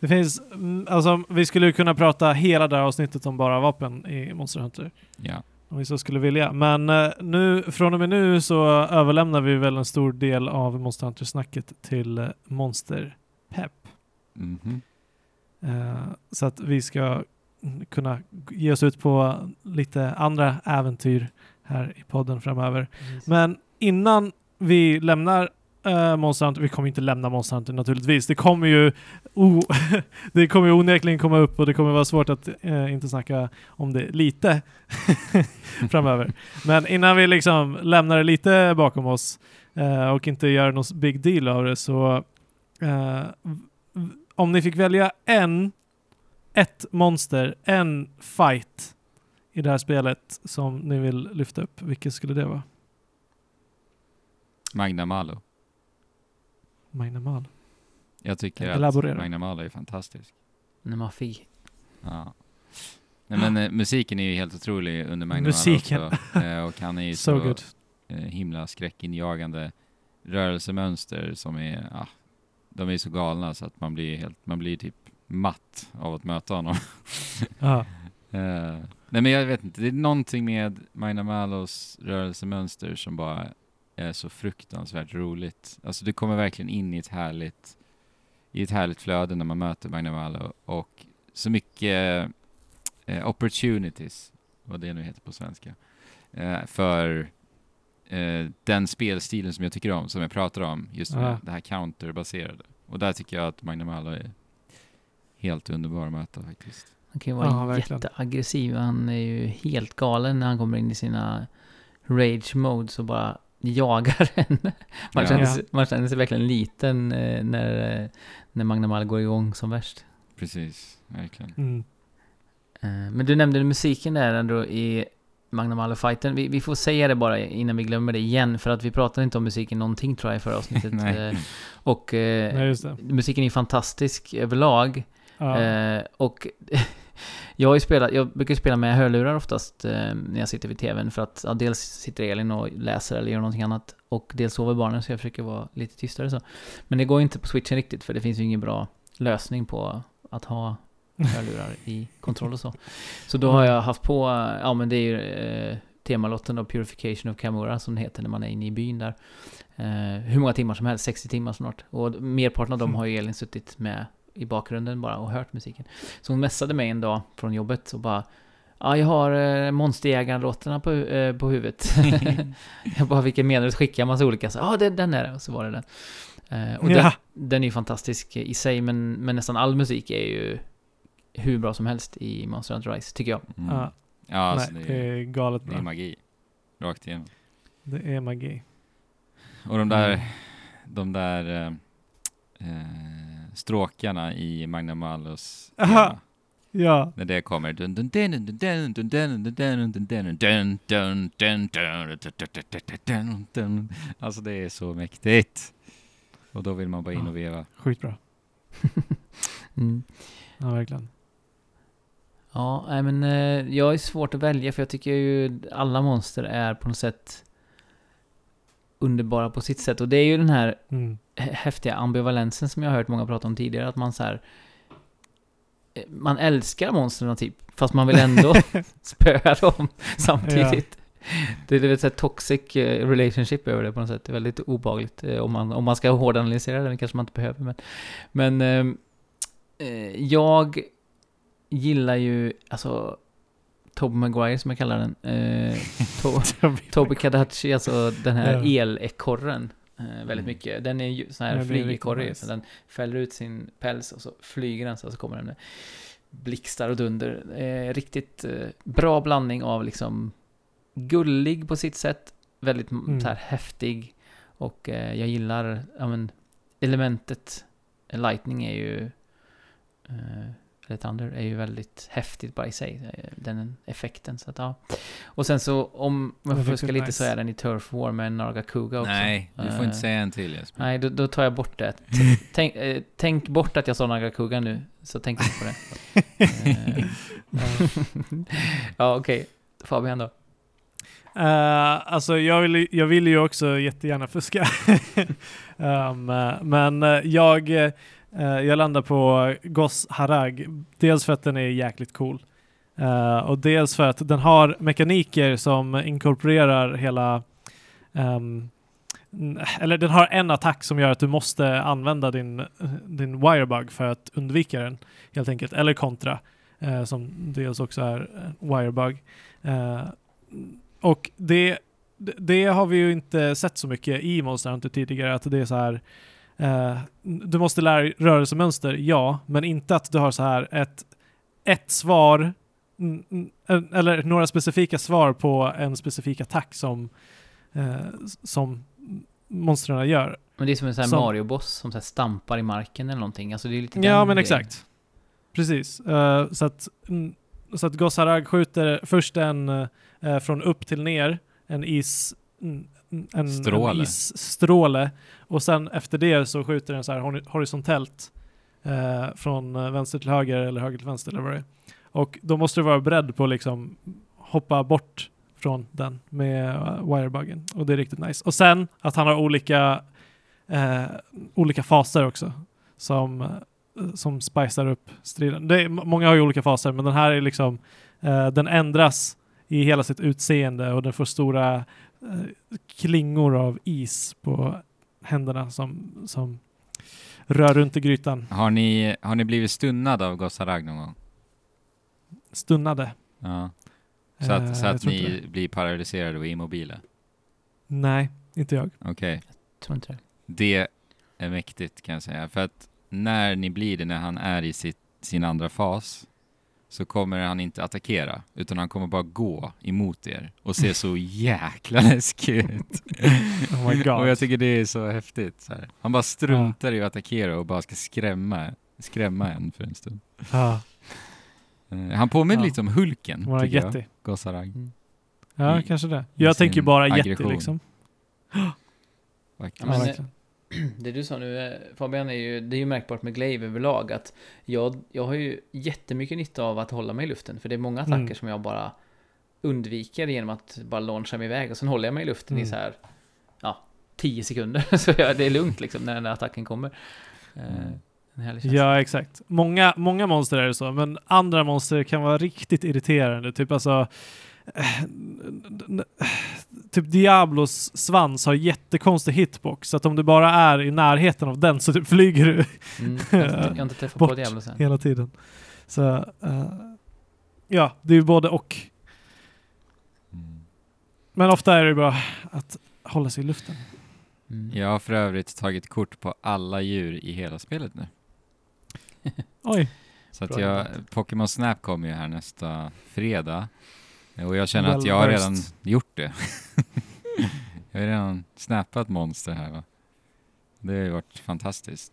det finns, mm, alltså vi skulle kunna prata hela det här avsnittet om bara vapen i Monster Hunter. ja. Om vi så skulle vilja. Men eh, nu, från och med nu så överlämnar vi väl en stor del av Monster Hunter-snacket till eh, Monster Pep. Mhm. Eh, så att vi ska mm, kunna ge oss ut på lite andra äventyr här i podden framöver. Men innan vi lämnar Eh, uh, Monster Hunter. Vi kommer inte lämna Monster Hunter naturligtvis. Det kommer ju oh, *laughs* det kommer ju onekligen komma upp och det kommer vara svårt att uh, inte snacka om det lite *laughs* framöver. Men innan vi liksom lämnar det lite bakom oss uh, och inte gör någon big deal av det så om ni fick välja en, ett monster, en fight i det här spelet som ni vill lyfta upp, vilket skulle det vara? Magna Malo. Magna Malo. Jag tycker Elaborera. att Magna Malo är fantastisk. Nemafi. Ja. Nej men eh, musiken är ju helt otrolig under Magna Musiken. Malo också. Eh, och han är ju *laughs* So så, good. eh, himla skräckinjagande rörelsemönster som är, ja, de är så galna så att man blir helt, man blir typ matt av att möta honom. *laughs* Ja. Eh, nej men jag vet inte, det är någonting med Magna Malos rörelsemönster som bara är så fruktansvärt roligt. Alltså du kommer verkligen in i ett härligt, i ett härligt flöde när man möter Magna Malo och så mycket eh, opportunities, vad det nu heter på svenska, eh, för eh, den spelstilen som jag tycker om, som jag pratar om, just Ja. det här counterbaserade. Och där tycker jag att Magna Malo är helt underbar att möta faktiskt. Han kan ju vara Ja, verkligen. jätteaggressiv. Han är ju helt galen när han kommer in i sina rage modes och bara jagar *laughs* en. Man, Ja. känner, sig, man känner sig verkligen liten eh, när, eh, när Magna Mal går igång som värst. Precis, verkligen. Mm. Eh, Men du nämnde musiken där ändå i Magnum Malo fighten vi, vi får säga det bara innan vi glömmer det igen, för att vi pratade inte om musiken någonting tror jag i förra avsnittet. *laughs* Nej. Eh, och eh, Nej, musiken är fantastisk överlag. Ja. Eh, och *laughs* jag har spelat, jag brukar spela med hörlurar oftast eh, när jag sitter vid tvn för att ja, dels sitter Elin och läser eller gör någonting annat och dels sover barnen så jag försöker vara lite tystare så. Men det går inte på switchen riktigt för det finns ju ingen bra lösning på att ha hörlurar i kontroll och så. Så då har jag haft på, ja men det är ju eh, temalotten då, Purification of Camora som det heter när man är inne i byn där. Eh, hur många timmar som helst, 60 timmar snart. Och merparten av dem har ju Elin suttit med i bakgrunden bara och hört musiken. Så hon messade mig en dag från jobbet och bara Ja, jag har eh, Monsterjägaren-låtarna på, eh, på huvudet. *laughs* jag bara, vilken menar du? Skickade jag massa olika. Så, ja, den, den är det. Och så var det den. Eh, och den, ja. den är ju fantastisk i sig, men, men nästan all musik är ju hur bra som helst i Monster Hunter Rise, tycker jag. Mm. Ja. Ja, alltså Nej, det, det är, är galet det är bra. magi. Rakt igenom. Det är magi. Och de där, Mm. de där eh, eh, stråkarna i Magna Malus. Ja. ja. När det kommer. Alltså det är så mäktigt. Och då vill man bara in och veva. Skitbra. mm. Ja, verkligen. Ja, nej men eh, jag är svårt att välja för jag tycker ju alla monster är på något sätt underbara på sitt sätt. Och det är ju den här mm hä- häftiga ambivalensen som jag har hört många prata om tidigare. Att man så här... eh, Man älskar monstren typ, fast man vill ändå *laughs* spöa dem samtidigt. Det är här toxic eh, relationship över det på något sätt. Det är väldigt obagligt. eh, Om man, om man ska hårdanalysera det, det kanske man inte behöver. Men, men ehm, eh, jag gillar ju, alltså, Tobey Maguire som jag kallar den. Eh, *laughs* to, Toby Kadachi, alltså den här Ja. elekorren. Eh, väldigt Mm. mycket. Den är ju sån här flygekorre. Så den fäller ut sin päls och så flyger den så, så kommer den med blixtar och dunder. Eh, riktigt eh, bra blandning av liksom gullig på sitt sätt. Väldigt mm. Så här häftig. Och eh, jag gillar, ja men, elementet eh, Lightning är ju eh, eller Thunder är ju väldigt häftigt bara i sig. eh, Den effekten. Så att, ja. Och sen så om man är får fuska riktigt lite nice. så är den i Turf War med Nargacuga också. Nej, du får Eh, inte säga en till Jesper. Nej, då, då tar jag bort det. *laughs* Tänk, eh, tänk bort att jag sa Nargacuga nu, så tänk inte på det. Eh, *laughs* ja, okej. Fabian då? Uh, alltså jag vill, jag vill ju också jättegärna fuska. um, *laughs* eh, men eh, jag, eh, Eh, jag landar på Goss Harag. Dels för att den är jäkligt cool. Eh, och dels för att den har mekaniker som inkorporerar hela um, eller den har en attack som gör att du måste använda din, din wirebug för att undvika den helt enkelt. Eller kontra. eh, som dels också är wirebug. Eh, och det det, det har vi ju inte sett så mycket i Monster Hunter tidigare, att det är så här eh, du måste lära dig rörelsemönster, ja, men inte att du har så här ett, ett svar eller några specifika svar på en specifik attack som, eh, som monstren gör. Men det är som en sån här Som- Mario-boss som så här stampar i marken eller någonting. Alltså det är lite Ja, men grejen. exakt. Precis. Eh, så att, så att Gosarag skjuter först en från upp till ner, en is... En, Stråle. en isstråle. Och sen efter det så skjuter den så här hori- horisontellt eh, från eh, vänster till höger eller höger till vänster eller vad det är. Och då måste du vara beredd på att liksom hoppa bort från den med uh, wirebuggen. Och det är riktigt nice. Och sen att han har olika, eh, olika faser också. Som, eh, som spicar upp striden. Det är, många har ju olika faser, men den här är liksom, eh, den ändras i hela sitt utseende och den får stora eh, klingor av is på händerna som, som rör runt i grytan. Har ni, har ni blivit stunnad av Gossarag någon gång? Stunnade. Ja. Så Eh, att, så jag att ni blir paralyserade och immobila? Nej, inte jag. Okej. Tror inte det. Det är mäktigt kan jag säga. För att när ni blir det, när han är i sitt, sin andra fas, så kommer han inte attackera, utan han kommer bara gå emot er och se så jäkla läskig ut. *laughs* Oh my god. och jag tycker det är så häftigt. Så här. Han bara struntar i att attackera och bara ska skrämma, skrämma en för en stund. Eh, Han påminner Ja. lite om Hulken, vara tycker jag. Yeti. Gossarag. Ja, I- kanske det. Jag tänker bara aggression. liksom. *gasps* Verkligen. Ja, verkligen. *clears throat* Det du sa nu eh, Fabian, är ju, det är ju märkbart med Glaive överlag att jag, jag har ju jättemycket nytta av att hålla mig i luften. För det är många attacker Mm. som jag bara undviker genom att bara launcha mig iväg. Och sen håller jag mig i luften i Mm. så här, ja, 10 sekunder. *laughs* Så jag, det är lugnt liksom när den där attacken kommer. Eh, Mm. Ja, exakt. Många, många monster är det så, men andra monster kan vara riktigt irriterande. Typ alltså... *sighs* Typ Diablos svans har jättekonstig hitbox, så att om du bara är i närheten av den så typ flyger du Mm, *laughs* jag, har inte, jag har inte träffat på Bort. Diablo sen. hela tiden. Så... eh, ja, det är ju både och. Mm. Men ofta är det bra att hålla sig i luften. Mm. Jag har för övrigt tagit kort på alla djur i hela spelet nu. Oj, Så att jag. Pokémon Snap kommer ju här nästa fredag. Och jag känner att Well jag har versed. redan gjort det. *laughs* jag har redan snappat monster här va. Det har ju varit fantastiskt.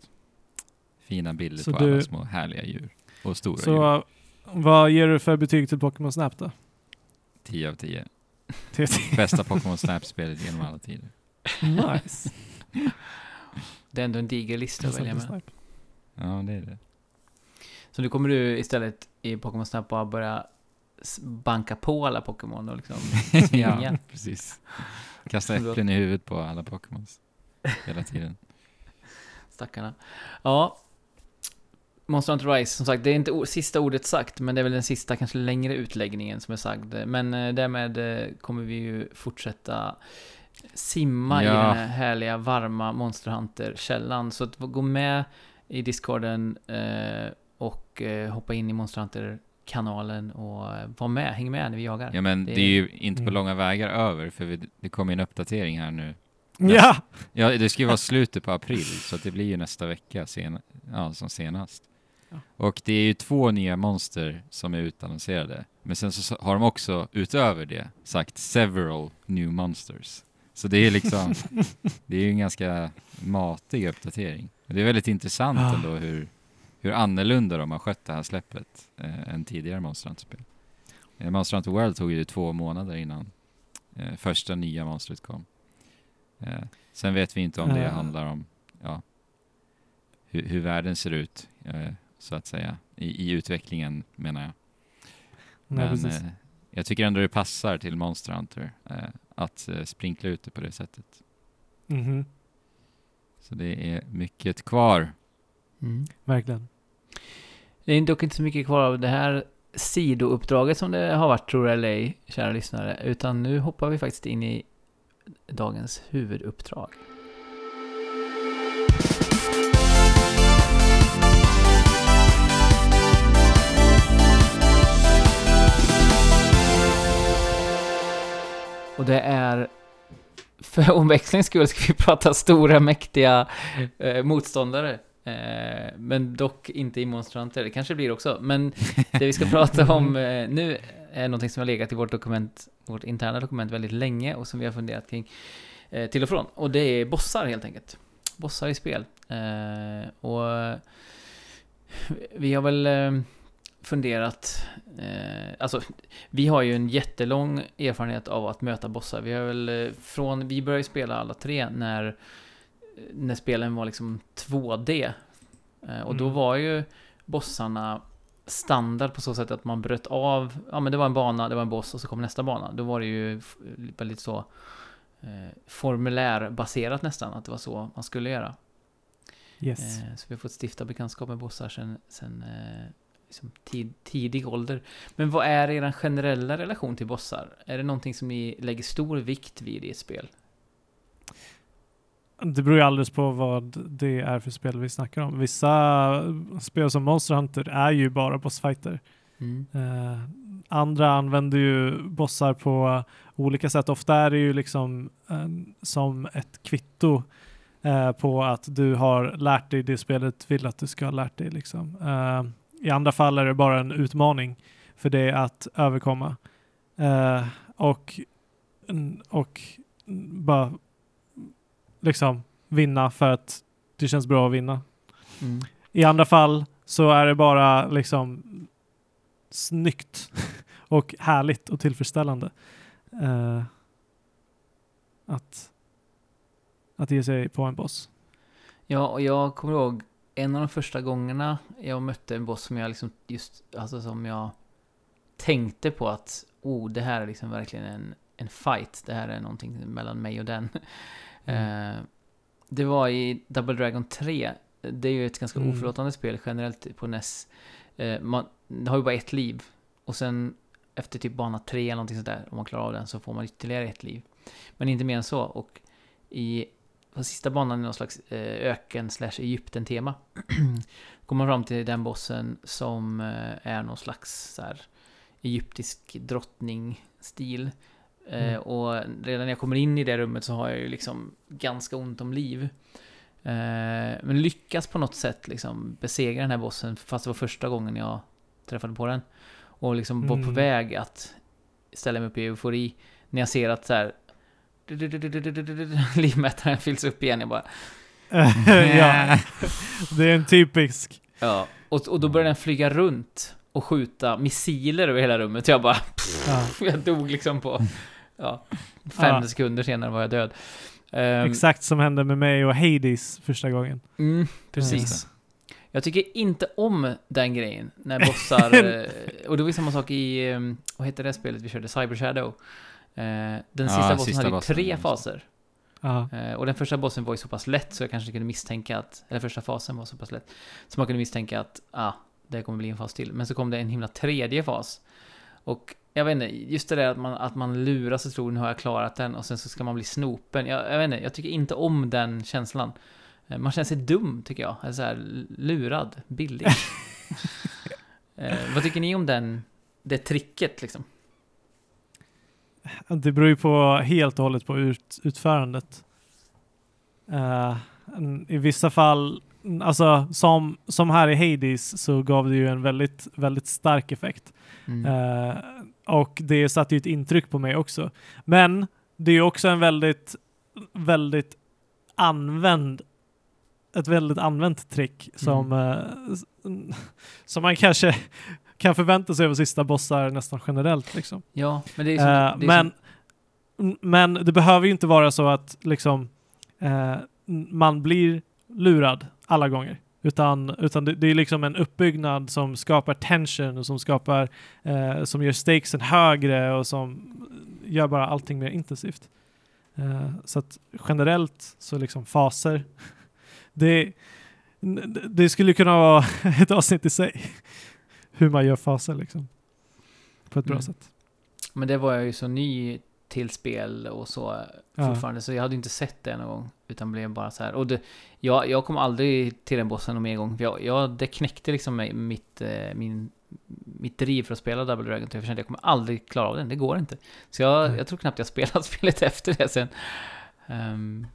Fina bilder Så på du- alla små härliga djur. Och stora djur. så vad ger du för betyg till Pokémon Snap då? 10 av 10. TT. Bästa *laughs* Pokémon Snap-spelet genom alla tider. nice. *laughs* Det är ändå en diger lista att välja med. Snap. Ja, det är det. Så nu kommer du istället i Pokémon Snap bara börja banka på alla Pokémon och liksom *laughs* ja, precis. Kasta äpplen i huvudet på alla Pokémons. Hela tiden. Stackarna. Ja. Monster Hunter Rise, som sagt, det är inte sista ordet sagt, men det är väl den sista, kanske längre utläggningen som är sagd. Men eh, därmed eh, kommer vi ju fortsätta simma i Ja. den här härliga, varma Monster Hunter-källan. Så att gå med i Discorden eh, och eh, hoppa in i Monster Hunter-kanalen och var med, häng med när vi jagar. Ja, men Det det är ju inte på Mm. långa vägar över, för vi, det kommer ju en uppdatering här nu. Ja! Ja, det ska ju vara slutet på april, så att det blir ju nästa vecka sen, ja, som senast. Ja. Och det är ju två nya monster som är utannonserade. Men sen så har de också, utöver det, sagt several new monsters. Så det är liksom, *laughs* det är ju en ganska matig uppdatering. Det är väldigt intressant Ah. ändå hur, hur annorlunda de har skött det här släppet eh, än tidigare Monster Hunter-spel. Eh, Monster Hunter World tog ju två månader innan eh, första nya monstret kom. Eh, sen vet vi inte om det Eh. handlar om ja, hur, hur världen ser ut, eh, så att säga, i, i utvecklingen menar jag. Nej, Men precis. eh, jag tycker ändå det passar till Monster Hunter eh, att eh, sprinkla ut det på det sättet. Mhm, Så det är mycket kvar. Mm. Verkligen. Det är dock inte så mycket kvar av det här sidouppdraget som det har varit, tror jag eller ej, kära lyssnare. Utan nu hoppar vi faktiskt in i dagens huvuduppdrag. Och det är för omväxlings skull ska vi prata stora, mäktiga eh, motståndare. Eh, men dock inte i Monster Hunter, det kanske blir också. Men det vi ska *laughs* prata om eh, nu är någonting som har legat i vårt dokument, vårt interna dokument väldigt länge och som vi har funderat kring eh, till och från. Och det är bossar helt enkelt. Bossar i spel. Och vi har väl funderat, eh, alltså vi har ju en jättelång erfarenhet av att möta bossar. Vi har väl från, vi började spela alla tre när, när spelen var liksom 2D. Eh, och då Mm. var ju bossarna standard på så sätt att man bröt av, ja men det var en bana, det var en boss och så kom nästa bana. Då var det ju väldigt så eh, formulärbaserat nästan, att det var så man skulle göra. Yes. Eh, så vi har fått stifta bekantskap med bossar sen, sen eh, liksom tid, tidig ålder. Men vad är er generella relation till bossar? Är det någonting som ni lägger stor vikt vid i ett spel? Det beror ju alldeles på vad det är för spel vi snackar om. Vissa spel som Monster Hunter är ju bara bossfighter. Eh, andra använder ju bossar på olika sätt. Ofta är det ju liksom eh, som ett kvitto eh, på att du har lärt dig det spelet vill att du ska ha lärt dig. Liksom. I andra fall är det bara en utmaning för dig att överkomma. Och, och bara liksom vinna för att det känns bra att vinna. Mm. I andra fall så är det bara liksom snyggt *laughs* och härligt och tillfredsställande eh, att, att ge sig på en boss. Ja, och jag kommer ihåg en av de första gångerna jag mötte en boss som jag liksom just, alltså som jag tänkte på att oh, det här är liksom verkligen en, en fight. Det här är någonting mellan mig och den. Mm. Eh, det var i Double Dragon 3. Det är ju ett ganska Mm. oförlåtande spel generellt på NES. Eh, man har ju bara ett liv. Och sen efter typ bana 3 eller någonting sånt där, om man klarar av den, så får man ytterligare ett liv. Men inte mer än så. Och i på sista banan är någon slags eh, öken slash Egypten-tema. *clears throat* Kommer man fram till den bossen som eh, är någon slags så här, egyptisk drottning-stil. Eh, Mm. och redan när jag kommer in i det rummet så har jag ju liksom ganska ont om liv. Eh, men lyckas på något sätt liksom besegra den här bossen fast det var första gången jag träffade på den. Och liksom var på Mm. väg att ställa mig upp i eufori. När jag ser att så här livmätaren fylls upp igen. Jag bara *laughs* ja, det är en typisk. Ja, och, och då började den flyga runt och skjuta missiler över hela rummet. Jag bara, Ja, *laughs* jag dog liksom på, ja, *laughs* fem Ja. sekunder senare var jag död. Ehm, exakt som hände med mig och Hades första gången. Mm, precis. Jag tycker inte om den grejen när bossar, *laughs* eh, och det var ju samma sak i, eh, vad heter det spelet vi körde, Cyber Shadow. Eh, Den Ja, sista bossen sista hade ju bossen, tre faser. Ja. Eh, Och den första bossen var ju så pass lätt så jag kanske kunde misstänka att, eller första fasen var så pass lätt, så man kunde misstänka att, ah, det kommer bli en fas till. Men så kom det en himla tredje fas. Och jag vet inte, just det där att man, att man luras och tror nu har jag klarat den och sen så ska man bli snopen. Jag, jag vet inte, jag tycker inte om den känslan. Eh, Man känner sig dum tycker jag, eller så här lurad, billig. *laughs* eh, vad tycker ni om den, det tricket liksom? Det beror ju på helt och hållet på ut, utförandet. En- I vissa fall, alltså som, som här i Hades så gav det ju en väldigt, väldigt stark effekt. Mm. Eh, och det satte ju ett intryck på mig också. Men det är ju också en väldigt, väldigt använd, ett väldigt använt trick som, eh, s- *laughs* som man kanske *laughs* kan förvänta sig av sista bossar nästan generellt. Liksom. Ja, men det är som, Eh, det men, som, men det behöver ju inte vara så att liksom, eh, n- man blir lurad alla gånger. Utan, utan det, det är liksom en uppbyggnad som skapar tension och som skapar eh, som gör stakesen högre och som gör bara allting mer intensivt. Eh, så att generellt så liksom faser. *laughs* Det, det skulle kunna vara *laughs* ett avsnitt i sig. Hur man gör faser liksom. På ett bra Mm. sätt. Men det var jag ju så ny till spel och så Ja. fortfarande, så jag hade inte sett det någon gång. Utan blev bara så här. Och det, jag, jag kom aldrig till den bossen någon mer gång. Jag, jag, det knäckte liksom mitt, eh, min, mitt driv för att spela Double Dragon. Jag kände att jag kommer aldrig klara av den, det går inte. Så jag, Nej. jag tror knappt jag *laughs* spelat spelet efter det sen. Ehm,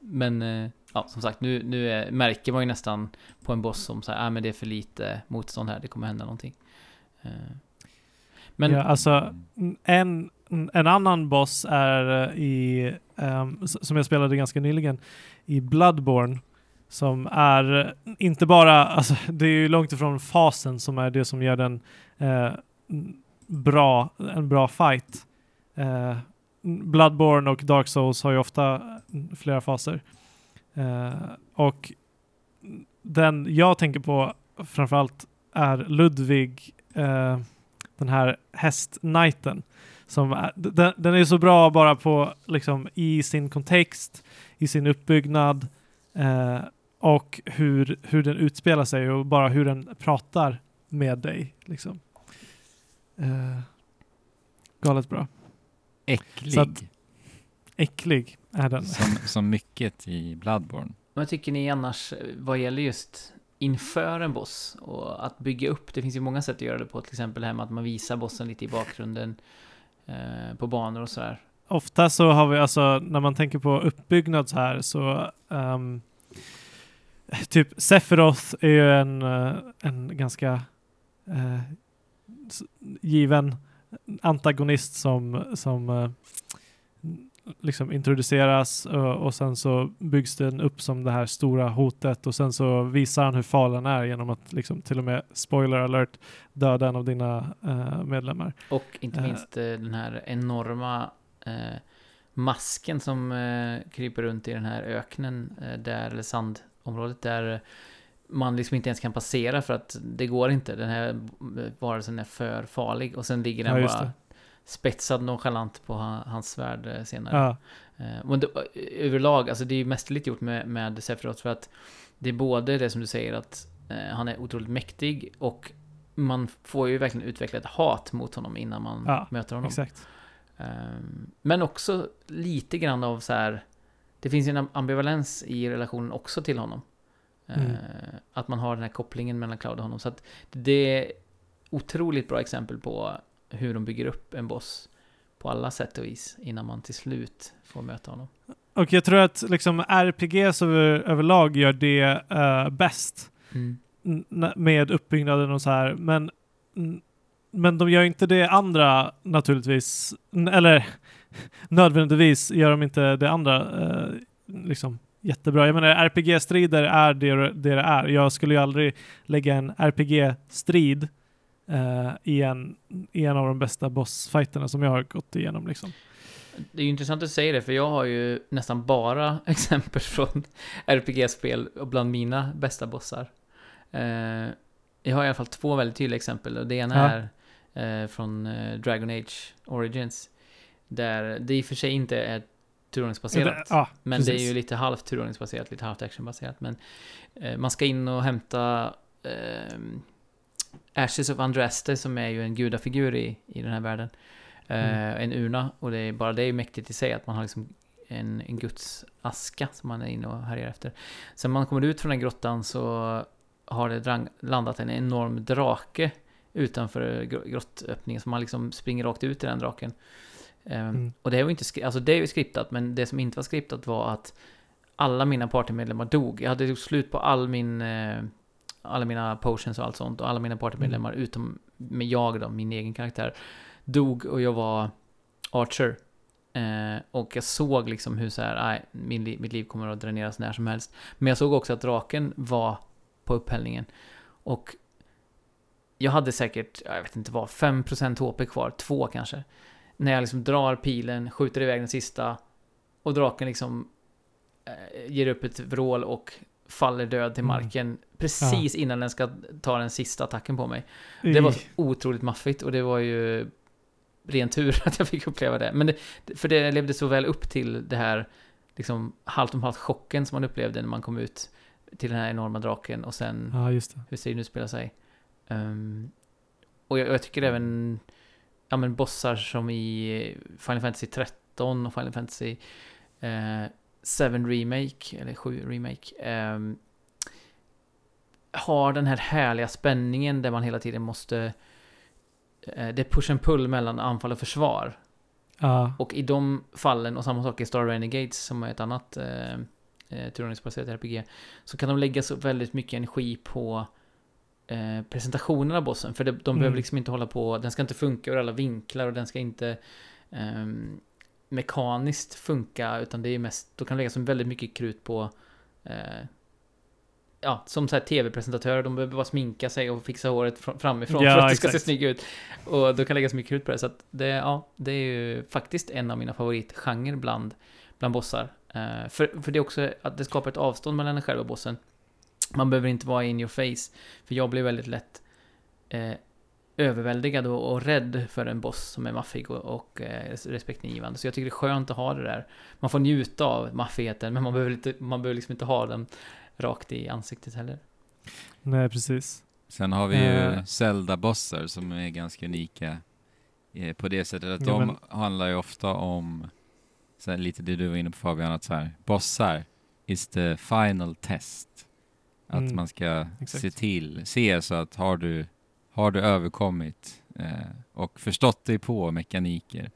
men eh, ja, som sagt, nu, nu är, märker man ju nästan på en boss som säger, ah, men det är för lite motstånd här, det kommer hända någonting. Eh, men ja, alltså, en, en annan boss är eh, i, um, som jag spelade ganska nyligen, i Bloodborne. Som är eh, inte bara, *laughs* alltså det är ju långt ifrån fasen som är det som gör den uh, bra, en bra fight. Uh, Bloodborne och Dark Souls har ju ofta flera faser. Uh, och den jag tänker på framförallt är Ludvig, den här hästknighten. Som den, den är så bra bara på liksom i sin kontext, i sin uppbyggnad eh, och hur, hur den utspelar sig och bara hur den pratar med dig. Liksom. Eh, galet bra. Äcklig. Att- Äcklig är den. Som, som mycket i Bloodborne. vad tycker ni annars eh, vad gäller just inför en boss och att bygga upp? Det finns ju många sätt att göra det på, till exempel här med att man visar bossen lite i bakgrunden eh, på banor och sådär. Ofta så har vi alltså, när man tänker på uppbyggnad så här så um, *laughs* typ Sephiroth är ju en, eh, en ganska eh, given antagonist som, som eh, liksom introduceras och, och sen så byggs den upp som det här stora hotet och sen så visar han hur farlig han är genom att liksom till och med, spoiler alert, döda en av dina eh, medlemmar. Och inte Eh. minst eh, den här enorma eh, masken som eh, kryper runt i den här öknen, eh, där, eller sandområdet, där man liksom inte ens kan passera för att det går inte. Den här eh, varelsen är för farlig och sen ligger den Ja, bara. Spetsad nonchalant på ha- hans svärd eh, senare. Ja, Eh, Men det, överlag, alltså det är ju mästerligt gjort med, med Sephiroth för att det är både det som du säger att eh, han är otroligt mäktig och man får ju verkligen utveckla ett hat mot honom innan man Ja, möter honom. exakt. Men också lite grann av så här, det finns ju en ambivalens i relationen också till honom. Eh, Mm. Att man har den här kopplingen mellan Cloud och honom. Så att det är otroligt bra exempel på hur de bygger upp en boss på alla sätt och vis innan man till slut får möta honom. Och jag tror att liksom RPGs över, överlag gör det eh, bäst n- med uppbyggnaden och så här. Men, men de gör inte det andra naturligtvis. Eller *laughs* nödvändigtvis gör de inte det andra eh, liksom jättebra. Jag menar RPG-strider är det det det är. Jag skulle ju aldrig lägga en RPG-strid eh, i, en, i en av de bästa bossfighterna som jag har gått igenom. Liksom. Det är ju intressant att säga det, för jag har ju nästan bara *laughs* exempel från RPG-spel och bland mina bästa bossar. Eh, jag har i alla fall två väldigt tydliga exempel och det ena Ja. är eh, från eh, Dragon Age Origins. Där det i och för sig inte är turordningsbaserat. Ja, Men det är precis. ju lite halvt turordningsbaserat, lite halvt actionbaserat. Men eh, man ska in och hämta eh, Ashes of Andraste som är ju en gudafigur i, i den här världen. Eh, Mm. En urna. Och det är, bara det är ju mäktigt i sig att man har liksom en, en Guds aska som man är inne och härjar efter. Sen man kommer ut från den grottan så har det drang, landat en enorm drake utanför gr- grottöppningen. Så man liksom springer rakt ut i den draken. Eh, Mm. och det är ju inte alltså det är ju skriptat, men det som inte var skriptat var att alla mina partymedlemmar dog. Jag hade gjort slut på all min, eh, alla mina potions och allt sånt. Och alla mina partymedlemmar, utom med jag då, min egen karaktär, dog och jag var Archer. Eh, och jag såg liksom hur så här, nej, min li- mitt liv kommer att dräneras när som helst. Men jag såg också att draken var på upphällningen. Och jag hade säkert, jag vet inte vad, 5% HP kvar, två kanske. När jag liksom drar pilen, skjuter iväg den sista och draken liksom eh, ger upp ett vrål och faller död till Mm. marken precis innan den ska ta den sista attacken på mig. Det I- var så otroligt maffigt och det var ju ren tur *laughs* att jag fick uppleva det. Men det, för det levde så väl upp till det här liksom halvt om halvt chocken som man upplevde när man kom ut till den här enorma draken och sen Ja, det. hur striden utspelar sig. Ehm, och jag, jag tycker även ja, men bossar som i Final Fantasy 13 och Final Fantasy eh, 7 Remake, eller 7 Remake, ehm, har den här härliga spänningen där man hela tiden måste... Eh, det är push and pull mellan anfall och försvar. Ja. Och i de fallen, och samma sak i Star Renegades som är ett annat eh, eh, turordningsbaserat RPG, så kan de lägga så väldigt mycket energi på eh, presentationen av bossen. För de, de Mm. behöver liksom inte hålla på, den ska inte funka ur alla vinklar och den ska inte ehm, mekaniskt funka, utan det är mest, då kan det läggas så väldigt mycket krut på eh, Ja, som så här tv-presentatörer, de behöver bara sminka sig och fixa håret fr- framifrån Ja, för att det ska se exakt. snyggt ut. Och då kan läggas mycket krut på det. Så att det, ja, det är ju faktiskt en av mina favoritgenrer bland, bland bossar. Eh, för, för det är också att det skapar ett avstånd mellan en själv och bossen. Man behöver inte vara in your face. För jag blir väldigt lätt eh, överväldigad och, och rädd för en boss som är maffig och, och eh, respektingivande. Så jag tycker det är skönt att ha det där. Man får njuta av maffigheten, men man behöver, lite, man behöver liksom inte ha den rakt i ansiktet heller. Nej, precis. Sen har vi ju Eh. Zelda-bossar som är ganska unika eh, på det sättet att Ja, de men- handlar ju ofta om, så här, lite det du var inne på Fabian, att så här, bossar is the final test. Att Mm, man ska exakt. se till, se så att har du, har du överkommit eh, och förstått dig på mekaniker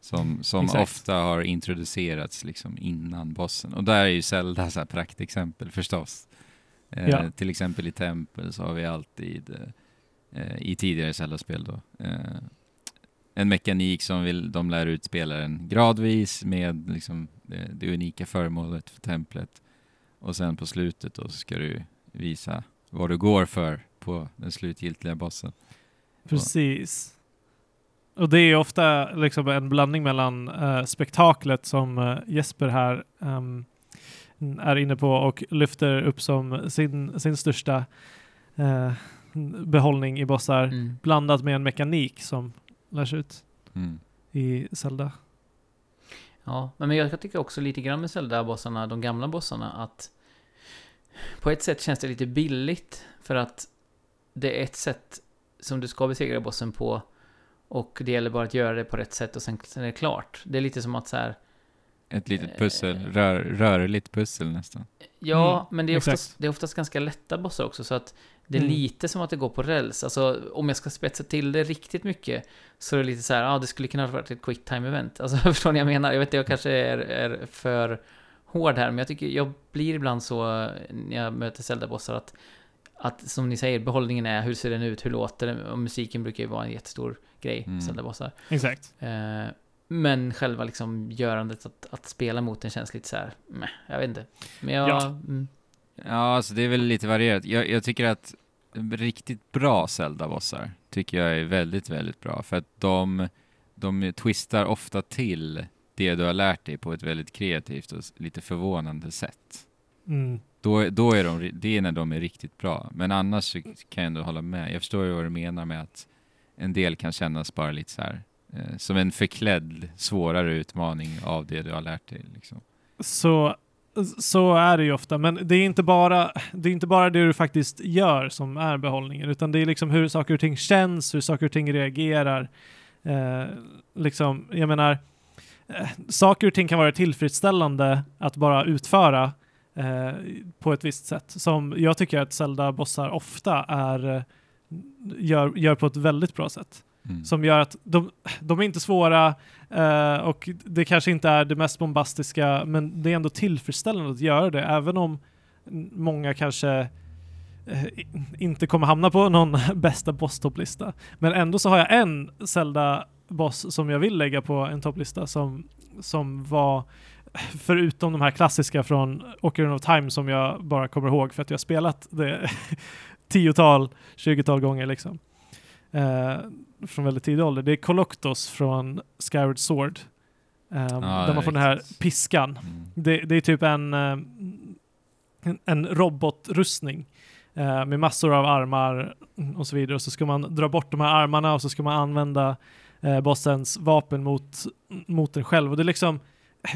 som, som Exakt. ofta har introducerats liksom innan bossen. Och där är ju Zelda så här praktexempel förstås. Eh, Ja. Till exempel i Tempel så har vi alltid eh, i tidigare Zelda-spel då eh, en mekanik som vill, de lär ut spelaren gradvis med liksom det, det unika föremålet för templet. Och sen på slutet då så ska du visa vad du går för på den slutgiltiga bossen. Precis. Och det är ofta liksom en blandning mellan eh, spektaklet som eh, Jesper här ehm, är inne på och lyfter upp som sin, sin största eh, behållning i bossar Mm. blandat med en mekanik som lärs ut Mm. i Zelda. Ja, men jag tycker också lite grann med Zelda-bossarna, de gamla bossarna, att på ett sätt känns det lite billigt för att det är ett sätt som du ska besegra bossen på och det gäller bara att göra det på rätt sätt och sen, sen är det klart. Det är lite som att så här, Ett litet Eh, pussel, rör, rörligt pussel nästan. ja, Mm, men det är, exakt. oftast, det är oftast ganska lätta bossar också så att det är Mm. lite som att det går på räls. Alltså om jag ska spetsa till det riktigt mycket så är det lite så här, ja ah, det skulle kunna ha varit ett quick time event. Alltså *laughs* förstår ni vad jag menar? Jag vet inte, jag kanske är, är för hård här, men jag tycker jag blir ibland så när jag möter Zelda-bossar att att som ni säger, behållningen är hur ser den ut, hur låter den? Och musiken brukar ju vara en jättestor grej, Mm. Zelda-bossar. Exakt. Eh, men själva liksom görandet att, att spela mot den känns lite så här, meh, jag vet inte. Men jag... Ja. Mm, Ja, alltså det är väl lite varierat. Jag, jag tycker att riktigt bra Zelda-bossar tycker jag är väldigt, väldigt bra. För att de, de twistar ofta till det du har lärt dig på ett väldigt kreativt och lite förvånande sätt. Mm. Då, då är de, det är när de är riktigt bra. Men annars kan jag ändå hålla med. Jag förstår ju vad du menar med att en del kan kännas bara lite så här eh, som en förklädd svårare utmaning av det du har lärt dig. Liksom. Så, så är det ju ofta, men det är, inte bara, det är inte bara det du faktiskt gör som är behållningen, utan det är liksom hur saker och ting känns, hur saker och ting reagerar. Eh, liksom, jag menar, eh, saker och ting kan vara tillfredsställande att bara utföra eh, på ett visst sätt, som jag tycker att Zelda-bossar ofta är, eh, gör, gör på ett väldigt bra sätt Mm. som gör att de, de är inte svåra eh, och det kanske inte är det mest bombastiska men det är ändå tillfredsställande att göra det även om många kanske eh, inte kommer hamna på någon *laughs* bästa boss-topplista. Men ändå så har jag en Zelda-boss som jag vill lägga på en topplista som, som var förutom de här klassiska från Ocarina of Time som jag bara kommer ihåg för att jag har spelat det *laughs* tiotal, tjugotal gånger liksom. Eh, från väldigt tidig ålder. Det är Coloctos från Skyward Sword. Um, Ja, där man får den här piskan. Mm. Det, det är typ en, eh, en, en robotrustning eh, med massor av armar och så vidare. Och så ska man dra bort de här armarna och så ska man använda eh, bossens vapen mot, mot den själv. Och det är liksom,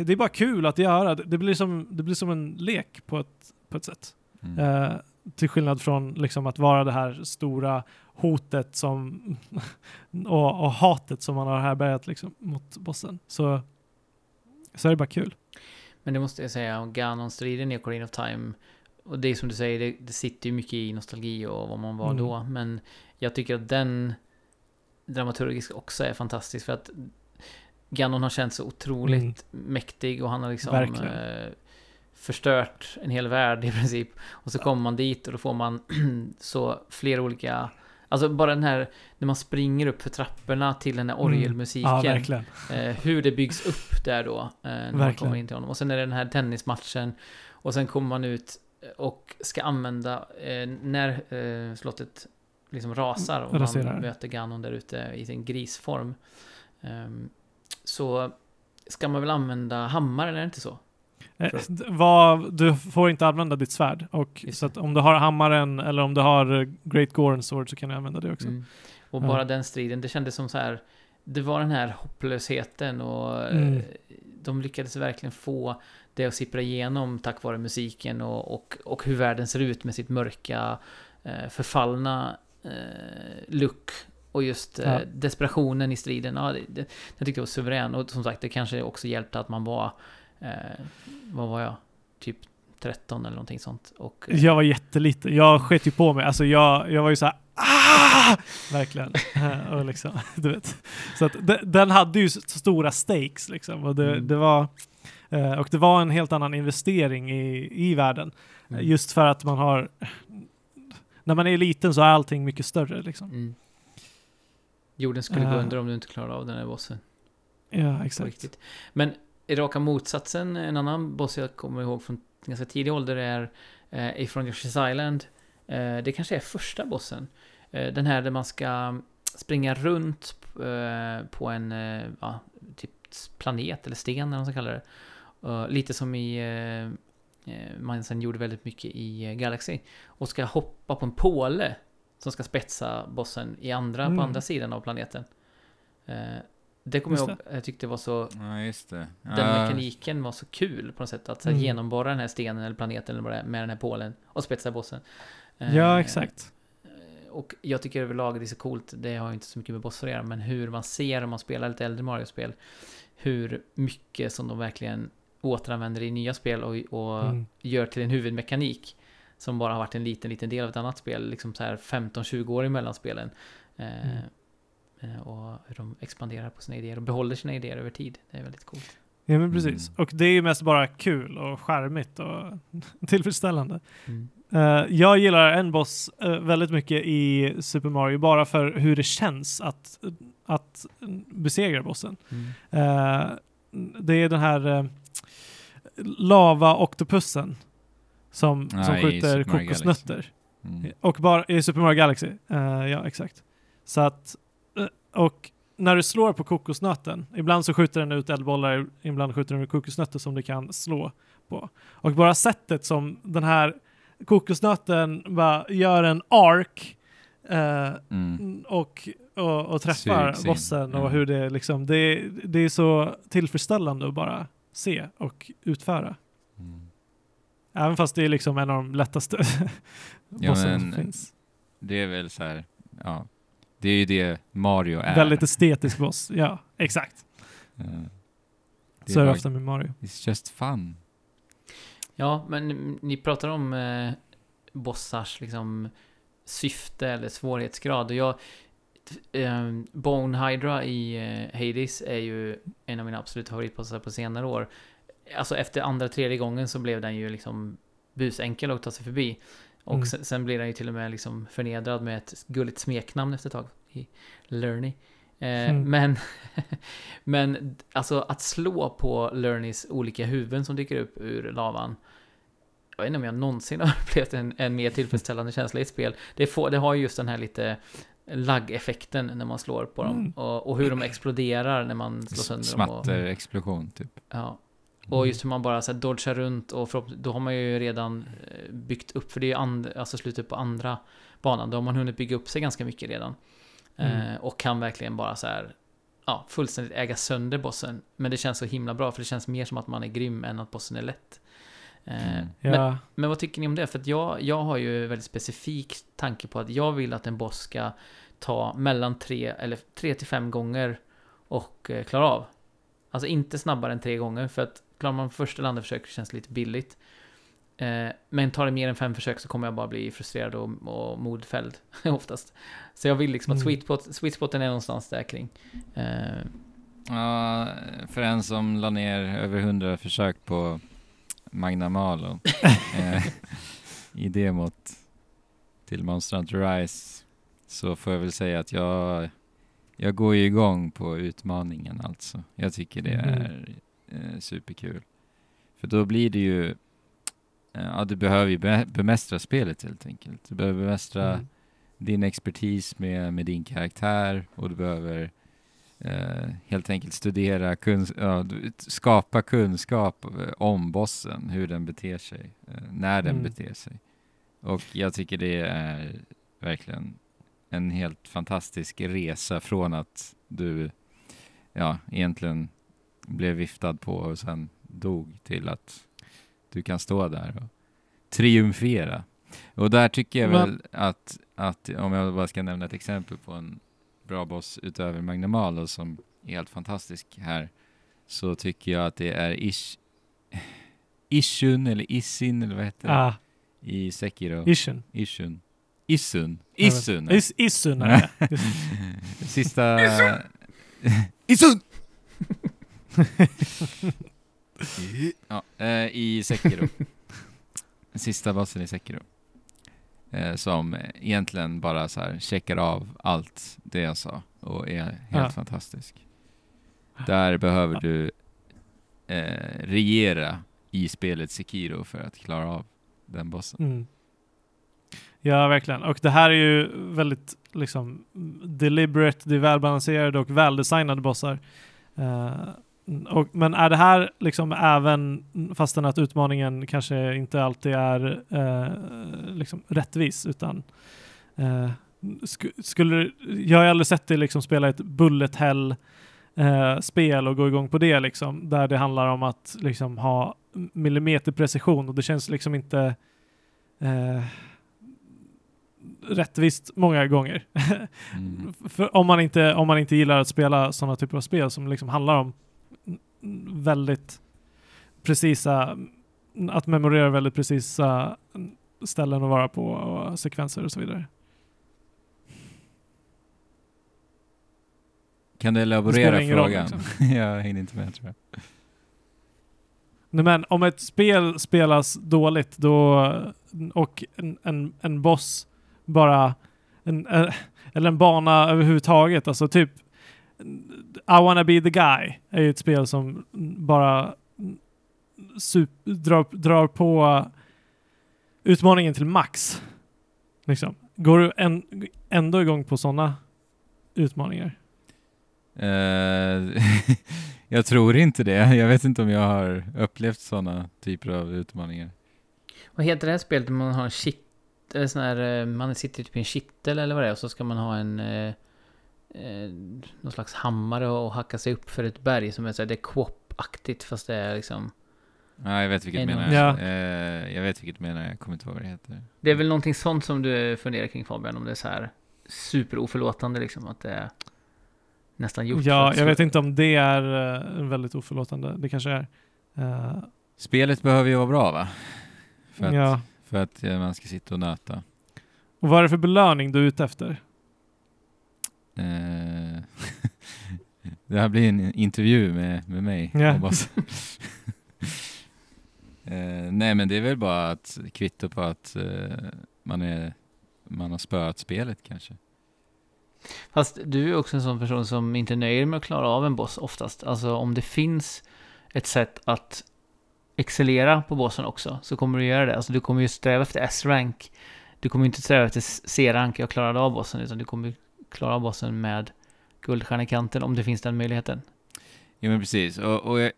det är bara kul att göra. Det, blir, som, det blir som en lek på ett, på ett sätt. Mm. Eh, till skillnad från liksom, att vara det här stora hotet som *laughs* och, och hatet som man har härbärgat liksom, mot bossen. Så, så är det bara kul. Men det måste jag säga, om Ganon-striden i Ocarina of Time och det är som du säger, det, det sitter ju mycket i nostalgi och vad man var Mm. då. Men jag tycker att den dramaturgiskt också är fantastisk för att Ganon har känts så otroligt Mm. mäktig och han har liksom eh, förstört en hel värld i princip. Och så kommer man dit och då får man *clears throat* så flera olika Alltså bara den här när man springer upp för trapporna till den här orgelmusiken. Mm. Ja, eh, hur det byggs upp där då. Eh, när man Verkligen. kommer in till honom. Och sen är det den här tennismatchen. Och sen kommer man ut och ska använda eh, när eh, slottet liksom rasar och Raserar. man möter Ganon där ute i sin grisform. Så ska man väl använda hammare, eller är det inte så? Eh, vad, du får inte använda ditt svärd. Och, så att om du har hammaren eller om du har eh, Great Gorn Sword så kan du använda det också. Mm. Och Ja. bara den striden, det kändes som så här. Det var den här hopplösheten och eh, Mm. de lyckades verkligen få det att sippra igenom tack vare musiken och, och, och hur världen ser ut med sitt mörka, eh, förfallna look. Och just eh, Ja. desperationen i striden. Ja, det, det, jag tyckte det var suverän. Och som sagt, det kanske också hjälpte att man var, eh, vad var jag? Typ 13 eller någonting sånt. Och, eh, Jag var jätteliten. Jag sket ju på mig. Alltså jag, jag var ju så här ah! Verkligen. *laughs* Eh, och liksom, *laughs* du vet. Så att de, den hade ju stora stakes liksom. Och det, Mm. det var och det var en helt annan investering i, i världen. mm. Just för att man har när man är liten så är allting mycket större liksom. Mm. Jorden skulle gå Eh. under om du inte klarade av den här bossen. Ja, exakt. riktigt. Men raka motsatsen, en annan boss jag kommer ihåg från ganska tidig ålder är eh, ifrån Yoshi's Island. Eh, det kanske är första bossen. Eh, den här där man ska springa runt eh, på en eh, ja, typ planet eller sten eller vad man ska kalla det. Eh, lite som i eh, man sen gjorde väldigt mycket i Galaxy. Och ska hoppa på en påle som ska spetsa bossen i andra, Mm. på andra sidan av planeten. Eh, det kommer jag ihåg, jag tyckte var så Ja, just det. den Ja, mekaniken var så kul på något sätt. Att så här, Mm. genomborra den här stenen eller planeten eller vad det är med den här pålen och spetsa bossen. Eh, Ja, exakt. Och jag tycker överlag det är så coolt. Det har ju inte så mycket med bossar att göra. Men hur man ser om man spelar lite äldre Mario-spel. Hur mycket som de verkligen återanvänder i nya spel och, och Mm. gör till en huvudmekanik. Som bara har varit en liten, liten del av ett annat spel. Liksom så här 15-20 år emellan spelen. Eh, Mm. eh, Och hur de expanderar på sina idéer och behåller sina idéer över tid. Det är väldigt coolt. Ja, men precis. Mm. Och det är ju mest bara kul och charmigt och *laughs* tillfredsställande. Mm. Eh, jag gillar en boss eh, väldigt mycket i Super Mario bara för hur det känns att, att besegra bossen. Mm. Eh, det är den här uh, lava-oktopussen som, Ja, som skjuter kokosnötter. Mm. Och bara i Super Mario Galaxy. Eh, ja, exakt. Så att, eh, och när du slår på kokosnöten, ibland så skjuter den ut eldbollar, ibland skjuter den ut kokosnötter som du kan slå på. Och bara sättet som den här kokosnöten bara gör en ark eh, Mm. och, och, och träffar Sugs in. bossen och Ja. hur det liksom, det, det är så tillfredsställande att bara se och utföra. Även fast det är liksom en av de lättaste *laughs* Ja, bossarna som men- finns. Det är väl så här, ja. Det är ju det Mario är. Väldigt estetisk boss. Ja, exakt. Det Så är det ofta med Mario. It's just fun. Ja, men ni pratar om eh, bossars liksom syfte eller svårighetsgrad. Och jag, eh, Bone Hydra i eh, Hades är ju en av mina absoluta favoritbossar på senare år. Alltså efter andra, tredje gången så blev den ju liksom busenkel att ta sig förbi. Och Mm. sen, sen blir den ju till och med liksom förnedrad med ett gulligt smeknamn efter ett tag. I Lerny. Eh, Mm. Men, *laughs* men alltså att slå på Lernys olika huvuden som dyker upp ur lavan. Jag vet inte om jag någonsin *laughs* har upplevt en, en mer tillfredsställande känsla i ett spel. Det, får, det har ju just den här lite lagg-effekten när man slår på dem. Mm. Och, och hur de exploderar när man slår sönder dem. Smatter, explosion typ. ja. Och just hur man bara så här dodgar runt och då har man ju redan eh, byggt upp, för det är and, alltså slutet på andra banan, då har man hunnit bygga upp sig ganska mycket redan. Mm. Eh, och kan verkligen bara så här, ja, fullständigt äga sönder bossen. Men det känns så himla bra, för det känns mer som att man är grym än att bossen är lätt. Eh, Mm. men, Ja, men vad tycker ni om det? För att jag, jag har ju väldigt specifik tanke på att jag vill att en boss ska ta mellan tre, eller tre till fem gånger och eh, klara av. Alltså inte snabbare än tre gånger, för att klarar man första eller andra försök känns det lite billigt. Eh, men tar det mer än fem försök så kommer jag bara bli frustrerad och, och modfälld *laughs* oftast. Så jag vill liksom att Mm. sweet, spot, sweet spoten är någonstans där kring. Eh, Ja, för en som la ner över hundra försök på Magna Malo *laughs* eh, i demot till Monster Hunter Rise så får jag väl säga att jag, jag går ju igång på utmaningen alltså. Jag tycker det Mm. är eh, superkul. För då blir det ju, eh, ja du behöver ju be- bemästra spelet helt enkelt. Du behöver bemästra Mm. din expertis med, med din karaktär och du behöver eh, helt enkelt studera, kuns- ja, skapa kunskap eh, om bossen, hur den beter sig, eh, när den Mm. beter sig. Och jag tycker det är verkligen en helt fantastisk resa från att du, ja, egentligen blev viftad på och sen dog till att du kan stå där och triumfera. Och där tycker jag väl att, att, om jag bara ska nämna ett exempel på en bra boss utöver Magnamalo som är helt fantastisk här, så tycker jag att det är Ish, Ishun eller Isin eller vad heter det? Ah, I Sekiro. Ishin. Ishun. Isun. Isun. Is, Isun *laughs* Sista... Isun! *laughs* ja, eh, I Sekiro. Sista bossen i Sekiro. Eh, som egentligen bara så här checkar av allt det jag sa och är helt Ja. fantastisk. Där behöver du eh, regera i spelet Sekiro för att klara av den bossen. Mm. Ja, verkligen. Och det här är ju väldigt liksom deliberate, det är välbalanserade och väldesignade bossar. Eh, och, men är det här liksom även, fastän att utmaningen kanske inte alltid är eh, liksom rättvis, utan eh, sk skulle jag har aldrig sett dig liksom spela ett bullet hell eh, spel och gå igång på det liksom, där det handlar om att liksom ha millimeterprecision och det känns liksom inte eh, rättvist många gånger. *laughs* Mm. För om man, inte, om man inte gillar att spela sådana typer av spel som liksom handlar om väldigt precisa, att memorera väldigt precisa ställen att vara på och sekvenser och så vidare. Kan du elaborera roll, frågan? liksom. *laughs* jag hängde inte med tror jag. Nej, men om ett spel spelas dåligt då, och en, en, en boss bara, en, eller en bana överhuvudtaget, alltså typ I wanna be the guy är ju ett spel som bara sup, drar, drar på utmaningen till max. Liksom. Går du en, ändå igång på sådana utmaningar? Eh, *laughs* jag tror inte det. Jag vet inte om jag har upplevt sådana typer av utmaningar. Vad heter det här spelet där man har en shit... Eller sån här, eh, man sitter typ i en kittel eller vad det är och så ska man ha en... Eh, eh, någon slags hammare och hacka sig upp för ett berg som är så här, det är quop-aktigt fast det är liksom... Ja, jag vet vilket du En menar. Ja. Eh, jag vet vilket du menar. Jag kommer inte ihåg vad det heter. Det är väl någonting sånt som du funderar kring Fabian, om det är så här superoförlåtande liksom, att det är nästan gjort Ja, jag vet inte om det är uh, väldigt oförlåtande. Det kanske är. Eh, Spelet behöver ju vara bra va? För att, ja. för att eh, man ska sitta och nöta. Och vad är det för belöning du är ute efter? Eh, *laughs* det här blir en intervju med, med mig. Ja. *laughs* eh, nej men det är väl bara att kvitto på att eh, man, är, man har spöat spelet kanske. Fast du är också en sån person som inte nöjer med att klara av en boss oftast. Alltså om det finns ett sätt att excellera på bossen också, så kommer du göra det. Alltså du kommer ju sträva efter S-rank. Du kommer inte sträva efter C-rank, jag klarade av bossen, utan du kommer klara bossen med guldstjärna i kanten om det finns den möjligheten. Ja men precis, och, och jag,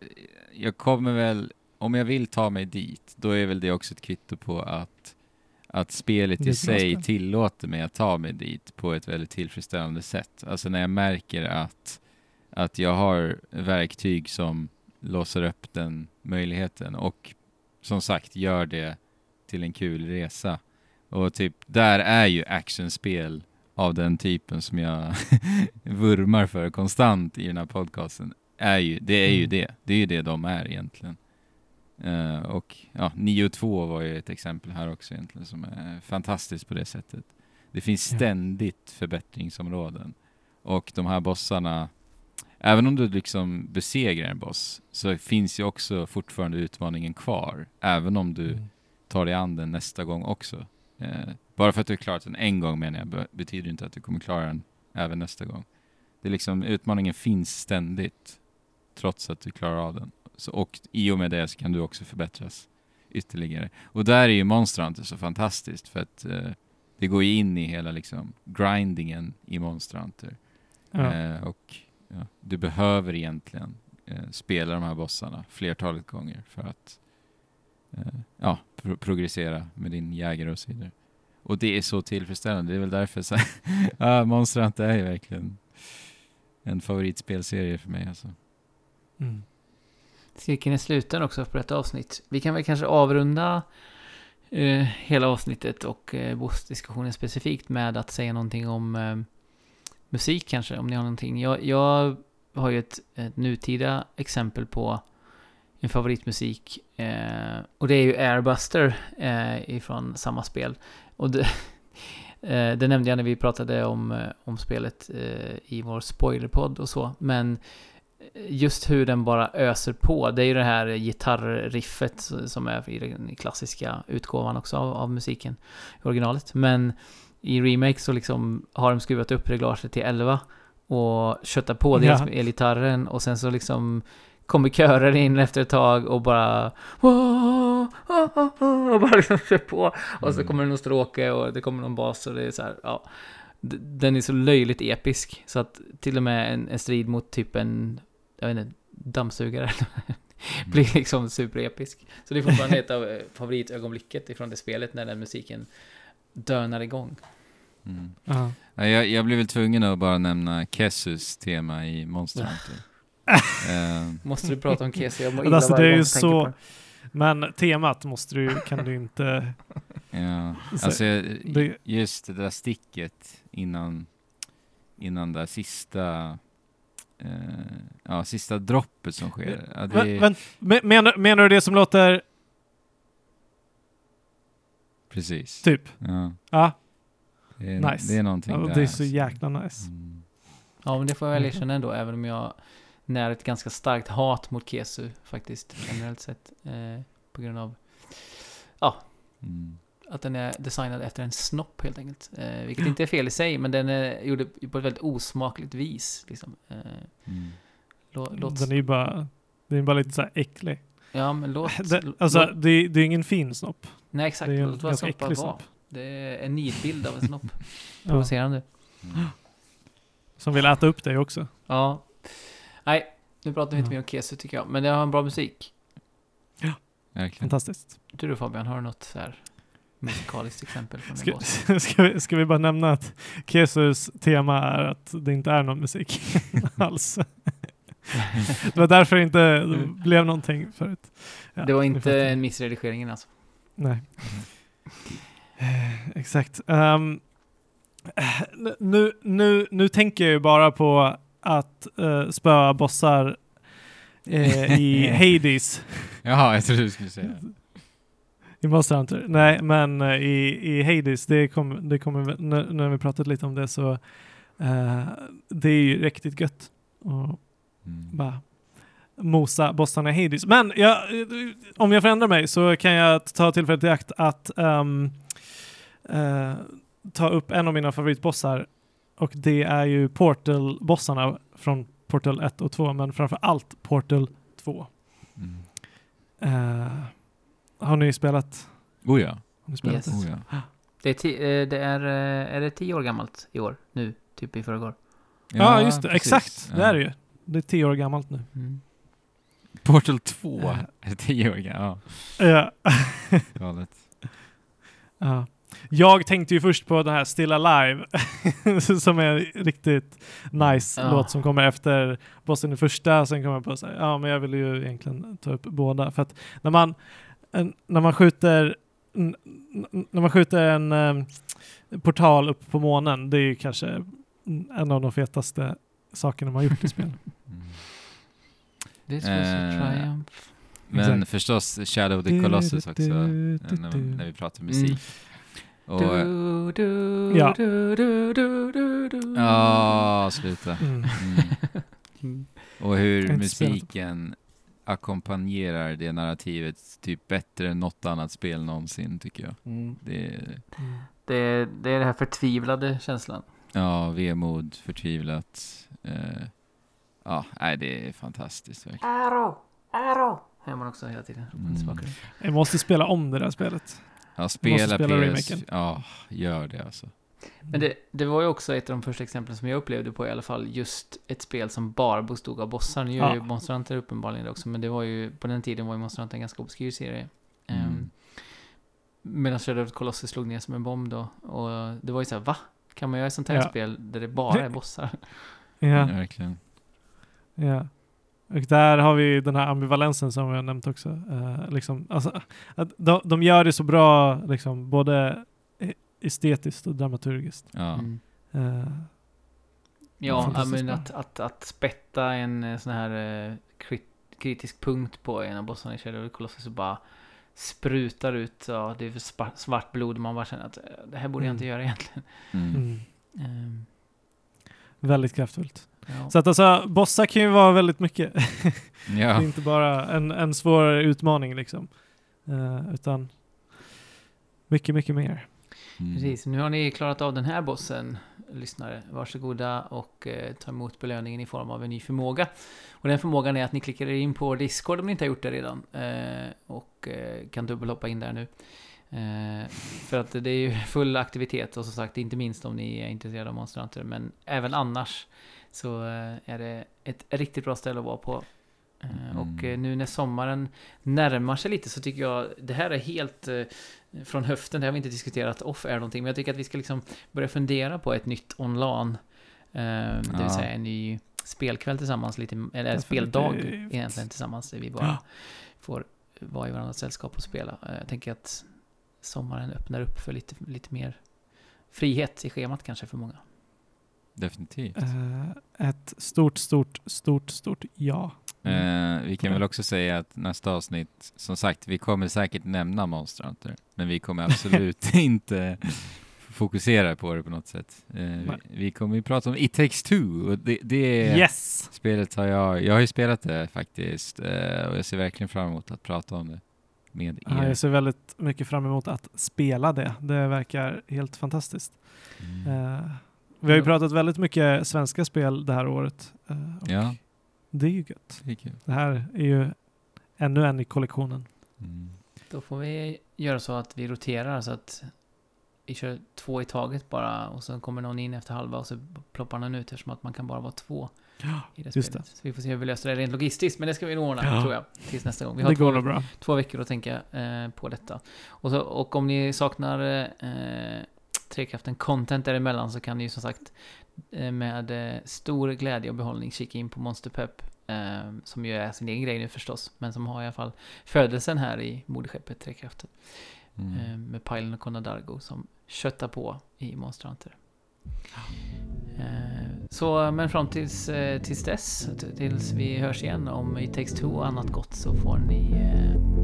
jag kommer väl, om jag vill ta mig dit, då är väl det också ett kvitto på att, att spelet Det i sig spel. tillåter mig att ta mig dit på ett väldigt tillfredsställande sätt. Alltså när jag märker att, att jag har verktyg som låser upp den möjligheten och som sagt gör det till en kul resa. Och typ, där är ju actionspel av den typen som jag *laughs* vurmar för konstant i den här podcasten är ju, det är ju Mm. det. Det är ju det de är egentligen. Eh, och ja, 9 2 var ju ett exempel här också egentligen som är fantastiskt på det sättet. Det finns ständigt förbättringsområden. Och de här bossarna även om du liksom besegrar en boss, så finns ju också fortfarande utmaningen kvar. Även om du Mm. tar dig an den nästa gång också. Eh, bara för att du har klarat den en gång menar jag, be- betyder inte att du kommer klara den även nästa gång. Det är liksom, utmaningen finns ständigt, trots att du klarar av den. Så, och i och med det så kan du också förbättras ytterligare. Och där är ju Monster Hunter så fantastiskt, för att eh, det går ju in i hela liksom grindingen i Monster Hunter. Ja. Eh, och ja, du behöver egentligen eh, spela de här bossarna flertalet gånger för att ja, pro- progressera med din jägare och så vidare. Och det är så tillfredsställande. Det är väl därför så *laughs* ja, Monster Hunter är verkligen en favoritspelserie för mig alltså. Mm. Cirkeln är sluten också på detta avsnitt. Vi kan väl kanske avrunda eh, hela avsnittet och eh, bossdiskussionen specifikt med att säga någonting om eh, musik kanske, om ni har någonting. Jag, jag har ju ett, ett nutida exempel på en favoritmusik eh, och det är ju Airbuster eh, ifrån samma spel. Och det, *laughs* eh, det nämnde jag när vi pratade om, eh, om spelet eh, i vår spoilerpodd och så, men just hur den bara öser på. Det är ju det här gitarriffet som är i den klassiska utgåvan också av, av musiken i originalet. Men i remake så liksom har de skruvat upp reglaget till 11 och köttar på dels Ja. med elgitarren och sen så liksom kommer körer in efter ett tag och bara och bara liksom kör på. Och så Mm. kommer det någon stråke och det kommer någon bas och det är så här, ja. Den är så löjligt episk så att till och med en, en strid mot typ en, jag vet inte, dammsugare blir liksom superepisk. Så det är fortfarande *laughs* ett av eh, favoritögonblicket ifrån det spelet när den musiken dönar igång. Mm. Ja. Ja, jag, jag blir väl tvungen att bara nämna Kessus tema i Monster *laughs* Hunter. Eh, Måste du prata om Kessie? Jag mår alltså, det är ju så- på. Men temat måste du, kan du inte... Ja, Så- alltså det- just det där sticket innan, innan det där sista, eh, ja, sista droppet som sker. Ja, det, Men, men, men, menar, menar du det som låter precis. typ? Ja, Ja, det, är, Nice. det är någonting ja där. det är så alltså. jäkla nice. Mm. Ja, men det får jag väl Mhm. erkänna ändå, även om jag när ett ganska starkt hat mot Kesu faktiskt, generellt sett. Eh, på grund av Mm. att den är designad efter en snopp helt enkelt. Eh, vilket inte är fel i sig, men den är gjord på ett väldigt osmakligt vis. Liksom. Eh, Mm. lå, låt, Den är ju bara... Den är bara lite så här äcklig. ja, men låt... *laughs* Det, låt- alltså, det, det är ingen fin snopp. nej, exakt. det är en Låt ganska äcklig vara. snopp. Det är en nidbild av en snopp. *laughs* Ja, Provocerande. Mm. *gasps* som vill äta upp dig också. Ja. Nej, nu pratar vi inte Ja. mer om Kesu tycker jag. Men det har en bra musik. Verkligen. Fantastiskt. Du då Fabian, har du något så här musikaliskt exempel från Ska, *laughs* ska, vi, ska vi bara nämna att Kesus tema är att det inte är någon musik *laughs* alls. *laughs* Det var därför det inte blev någonting förut. Ja, det var inte en missredigeringen alltså. Nej. Eh, Exakt. Eh, nu, nu, nu tänker jag ju bara på att uh, spöa bossar eh, i *laughs* Hades Jaha, jag trodde du skulle säga *laughs* i Monster Hunter. Nej, men eh, i, i Hades, det kommer det kommer väl- när, när vi pratat lite om det så eh, det är ju riktigt gött. Och Mm. bara mosa bossarna i Hades. Men jag, om jag förändrar mig så kan jag ta tillfället i akt att eh, ta upp en av mina favoritbossar och det är ju Portal-bossarna från Portal 1 och 2, men framför allt Portal 2. Mm. Eh, har ni spelat? Oh ja. Har ni spelat Yes. det? Oh ja. Det är, ti- eh, det är, eh, är det tio år gammalt i år? Nu? Typ i förrgår? Ja, just det. precis. Exakt. Det Ja. är det ju. Det är tio år gammalt nu. Mm. Portal 2 Ja. är *laughs* tio år gammal. Ja. Ja, galet. *laughs* Ja. Jag tänkte ju först på den här Still Alive *laughs* som är en riktigt nice Ja. låt som kommer efter bossen i första. Sen kommer jag på så här, ja men jag vill ju egentligen ta upp båda. För att när man, när man skjuter när man skjuter en em, portal upp på månen, det är ju kanske en av de fetaste sakerna man har gjort i spel. *laughs* Mm. This was a Eh, triumph. Men Exakt. förstås Shadow of the Colossus också, eh, när, när vi pratar musik. Och, Du, du, Ja. du, du, du, du, du. ja, sluta. Mm. Mm. Mm. Och hur musiken ackompanjerar det narrativet typ bättre än något annat spel någonsin tycker jag. Det är, Mm. Det, det är den här förtvivlade känslan. ja, vemod, förtvivlat. Eh, ja, nej det är fantastiskt verkligen. Arrow! Arrow! Hör man också hela tiden. Mm. Mm. Jag måste spela om det där spelet. Ja, spela, spela PS... remaken. Ja, gör det alltså. Men det, det var ju också ett av de första exemplen som jag upplevde på i alla fall. Just ett spel som bara bestod av bossar. Nu gör Ja. ju Monster Hunter uppenbarligen det också. Men det var ju, på den tiden var ju Monster Hunter en ganska obskyr serie. Mm. Um, Medan Shadow of the Colossus slog ner som en bomb då. Och det var ju så här, va? Kan man göra ett sånt här Ja. spel där det bara är bossar? Ja, Verkligen. ja. Och där har vi den här ambivalensen som jag nämnt också. Eh, liksom, alltså, att de, de gör det så bra, liksom, både e- estetiskt och dramaturgiskt. Ja. Mm. Eh, Ja, Fantastiskt men att, att, att spetta en eh, sån här krit, kritisk punkt på en av bossarna i Shadow of the Colossus och bara sprutar ut, ja, det är för svart blod man bara känner att det här borde jag inte Mm. göra egentligen. Mm. mm. Ehm, Väldigt kraftfullt. Ja. Så att alltså, bossar kan ju vara väldigt mycket. *laughs* Det är inte bara en, en svår utmaning liksom. Eh, utan mycket, mycket mer. Mm. Precis, nu har ni klarat av den här bossen, lyssnare. Varsågoda och eh, ta emot belöningen i form av en ny förmåga. Och den förmågan är att ni klickar er in på Discord om ni inte har gjort det redan. Eh, och eh, kan dubbelhoppa in där nu. Eh, för att det är ju full aktivitet och som sagt inte minst om ni är intresserade av Monster Hunter. Men även annars så eh, är det ett riktigt bra ställe att vara på. Eh, Och Mm. eh, nu när sommaren närmar sig lite så tycker jag det här är helt från höften. Det har vi inte diskuterat off är någonting. Men jag tycker att vi ska liksom börja fundera på ett nytt online. Det vill Ja. säga en ny spelkväll tillsammans, lite, eller speldag egentligen tillsammans. Där vi bara Ja. får vara i varandras sällskap och spela. Jag tänker att sommaren öppnar upp för lite, lite mer frihet i schemat kanske för många. Definitivt. Eh, ett stort, stort, stort, stort ja. Eh, vi kan väl också säga att nästa avsnitt, som sagt, vi kommer säkert nämna Monster Hunter, men vi kommer absolut *laughs* inte fokusera på det på något sätt. Eh, vi, vi kommer ju prata om It takes two, och det, det Yes! spelet har jag, jag har ju spelat det faktiskt, eh, och jag ser verkligen fram emot att prata om det med Ja, er. jag ser väldigt mycket fram emot att spela det. Det verkar helt fantastiskt. Mm. Vi har ju Ja. pratat väldigt mycket svenska spel det här året. eh, och Ja, Det är ju gött. det är. Det här är ju ännu en i kollektionen. Mm. Då får vi göra så att vi roterar så att vi kör två i taget bara och sen kommer någon in efter halva och så ploppar någon ut eftersom att man kan bara vara två Ja, i det Just spelet. Så vi får se hur vi löser det rent logistiskt, men det ska vi nog ordna Ja. tror jag tills nästa gång. Vi har det två, går nog bra. två veckor att tänka eh, på detta. Och, så, och om ni saknar eh, Trekraften content däremellan så kan ni ju som sagt eh, med eh, stor glädje och behållning kika in på Monster Pep eh, som ju är sin egen grej nu förstås, men som har i alla fall födelsen här i moderskeppet Trekraften. Mm. Med Pajlen och Conadargo som köttar på i Monster Hunter. Så, men fram tills, tills dess, tills vi hörs igen om It takes two och annat gott så får ni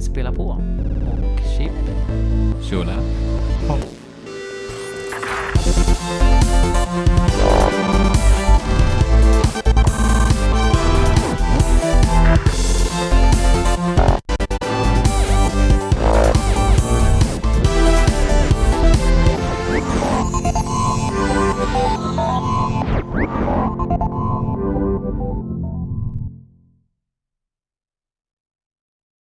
spela på. Och chip. Tjola. Thank you.